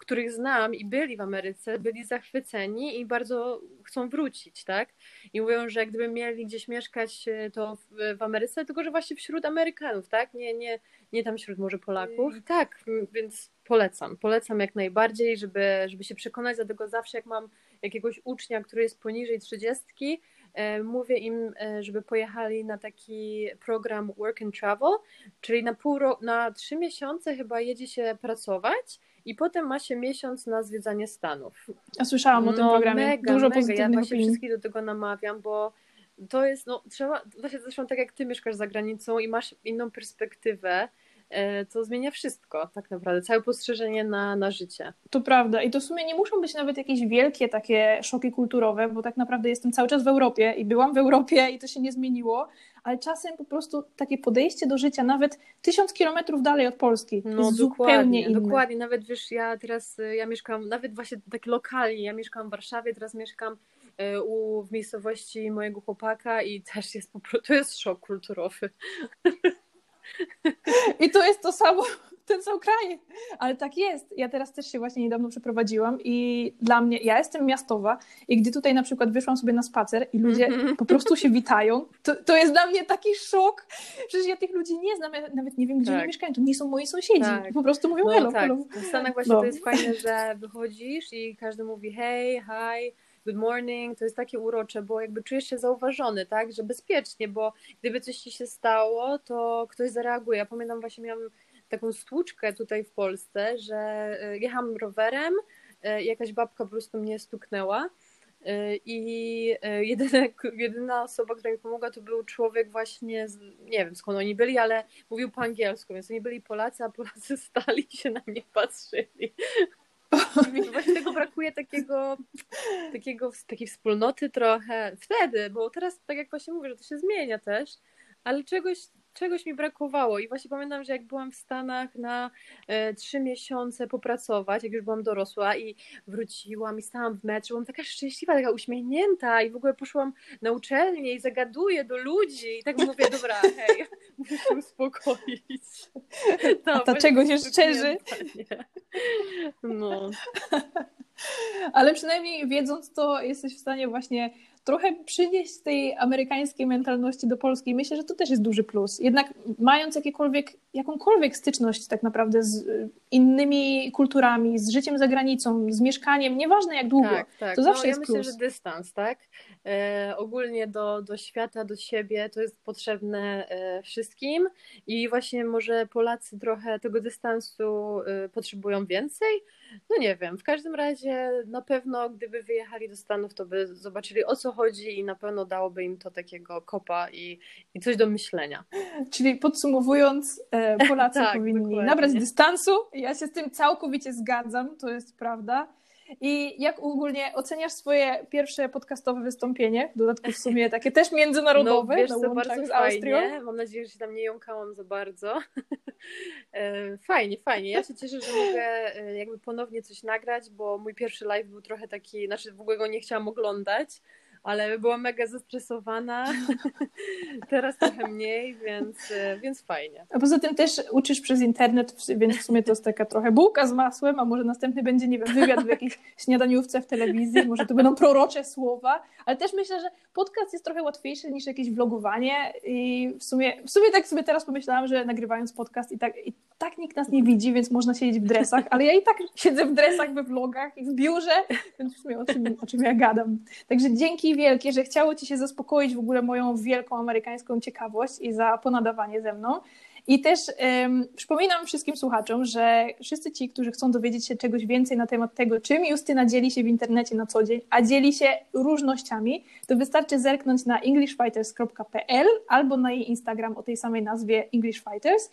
których znam i byli w Ameryce, byli zachwyceni i bardzo chcą wrócić, tak? I mówią, że gdyby mieli gdzieś mieszkać, e, to w, Ameryce, tylko że właśnie wśród Amerykanów, tak? Nie, nie, nie tam wśród może Polaków. I tak, więc polecam, polecam jak najbardziej, żeby, żeby się przekonać, dlatego zawsze jak mam jakiegoś ucznia, który jest poniżej trzydziestki, e, mówię im, e, żeby pojechali na taki program Work and Travel, czyli na pół na trzy miesiące chyba jedzie się pracować i potem ma się miesiąc na zwiedzanie Stanów. Ja słyszałam o tym no, programie. Mega, Dużo mega. Ja właśnie opinii. wszystkich do tego namawiam, bo to jest, no trzeba, właśnie zresztą tak jak ty mieszkasz za granicą i masz inną perspektywę, to zmienia wszystko tak naprawdę, całe postrzeżenie na, na życie. To prawda i to w sumie nie muszą być nawet jakieś wielkie takie szoki kulturowe, bo tak naprawdę jestem cały czas w Europie i byłam w Europie i to się nie zmieniło, ale czasem po prostu takie podejście do życia, nawet tysiąc kilometrów dalej od Polski, no, jest zupełnie inne. Dokładnie, nawet wiesz, ja teraz, y, ja mieszkam, nawet właśnie tak lokalnie, ja mieszkam w Warszawie, teraz mieszkam y, u, w miejscowości mojego chłopaka i też jest po prostu, to jest szok kulturowy. I to jest to samo ten sam kraj. Ale tak jest. Ja teraz też się właśnie niedawno przeprowadziłam i dla mnie, ja jestem miastowa i gdy tutaj na przykład wyszłam sobie na spacer i ludzie mhm. po prostu się witają, to, to jest dla mnie taki szok. Przecież ja tych ludzi nie znam, ja nawet nie wiem, gdzie tak. oni mieszkają. To nie są moi sąsiedzi. Tak. Po prostu mówią no, hello, tak. hello. W Stanach właśnie no. to jest fajne, że wychodzisz i każdy mówi hej, hi, good morning, to jest takie urocze, bo jakby czujesz się zauważony, tak, że bezpiecznie, bo gdyby coś ci się stało, to ktoś zareaguje. Ja pamiętam właśnie miałam taką stłuczkę tutaj w Polsce, że e, jechałam rowerem, e, jakaś babka po prostu mnie stuknęła. E, I jedyna, jedyna osoba, która mi pomogła, to był człowiek właśnie, z, nie wiem skąd oni byli, ale mówił po angielsku, więc oni byli Polacy, a Polacy stali się na mnie patrzyli. I właśnie tego brakuje takiego, takiego, takiej wspólnoty trochę wtedy, bo teraz, tak jak właśnie mówię, że to się zmienia też, ale czegoś czegoś mi brakowało i właśnie pamiętam, że jak byłam w Stanach na e, trzy miesiące popracować, jak już byłam dorosła i wróciłam i stałam w metrze, byłam taka szczęśliwa, taka uśmiechnięta i w ogóle poszłam na uczelnię i zagaduję do ludzi i tak mówię, dobra, hej, muszę się uspokoić. To, A to czegoś się szczerzy? No. Ale przynajmniej wiedząc to, jesteś w stanie właśnie trochę przynieść tej amerykańskiej mentalności do Polski. Myślę, że to też jest duży plus. Jednak mając jakiekolwiek, jakąkolwiek styczność tak naprawdę z y, innymi kulturami, z życiem za granicą, z mieszkaniem, nieważne jak długo, tak, tak. to zawsze no, jest ja plus. myślę, że dystans, tak? E, ogólnie do, do świata, do siebie to jest potrzebne e, wszystkim i właśnie może Polacy trochę tego dystansu e, potrzebują więcej, no nie wiem, w każdym razie na pewno gdyby wyjechali do Stanów, to by zobaczyli o co chodzi i na pewno dałoby im to takiego kopa i, i coś do myślenia. Czyli podsumowując, Polacy tak, powinni dokładnie. nabrać dystansu. Ja się z tym całkowicie zgadzam, to jest prawda. I jak ogólnie oceniasz swoje pierwsze podcastowe wystąpienie? W dodatku w sumie takie też międzynarodowe, no, wiesz, na bardzo z Austrią. Fajnie. Mam nadzieję, że się tam nie jąkałam za bardzo. E, fajnie, fajnie. Ja się cieszę, że mogę e, jakby ponownie coś nagrać, bo mój pierwszy live był trochę taki, znaczy w ogóle go nie chciałam oglądać, ale byłam mega zestresowana. Teraz trochę mniej, więc, e, więc fajnie. A poza tym też uczysz przez internet, więc w sumie to jest taka trochę bułka z masłem, a może następny będzie, nie wiem, wywiad w jakiejś śniadaniówce w telewizji, może to będą prorocze słowa, ale też myślę, że podcast jest trochę łatwiejszy niż jakieś vlogowanie i w sumie, w sumie tak sobie teraz pomyślałam, że nagrywając podcast i tak, i tak nikt nas nie widzi, więc można siedzieć w dresach, ale ja i tak siedzę w dresach we vlogach i w biurze, więc w sumie o czym, o czym ja gadam. Także dzięki wielkie, że chciało Ci się zaspokoić w ogóle moją wielką amerykańską ciekawość i za ponadawanie ze mną. I też um, przypominam wszystkim słuchaczom, że wszyscy ci, którzy chcą dowiedzieć się czegoś więcej na temat tego, czym Justyna dzieli się w internecie na co dzień, a dzieli się różnościami, to wystarczy zerknąć na englishfighters.pl albo na jej Instagram o tej samej nazwie English Fighters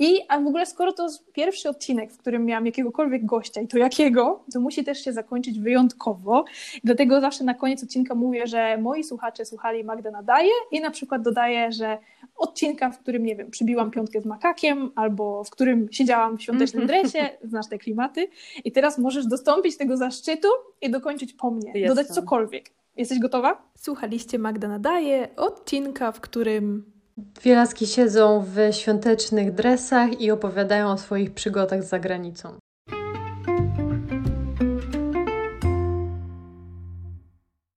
i a w ogóle skoro to pierwszy odcinek, w którym miałam jakiegokolwiek gościa i to jakiego, to musi też się zakończyć wyjątkowo. Dlatego zawsze na koniec odcinka mówię, że moi słuchacze słuchali Magda Nadaje i na przykład dodaję, że odcinka, w którym, nie wiem, przybiłam piątkę z makakiem albo w którym siedziałam w świątecznym mhm. dresie, znasz te klimaty i teraz możesz dostąpić tego zaszczytu i dokończyć po mnie, Jestem. dodać cokolwiek. Jesteś gotowa? Słuchaliście Magda Nadaje, odcinka, w którym Dwie laski siedzą w świątecznych dresach i opowiadają o swoich przygodach za granicą.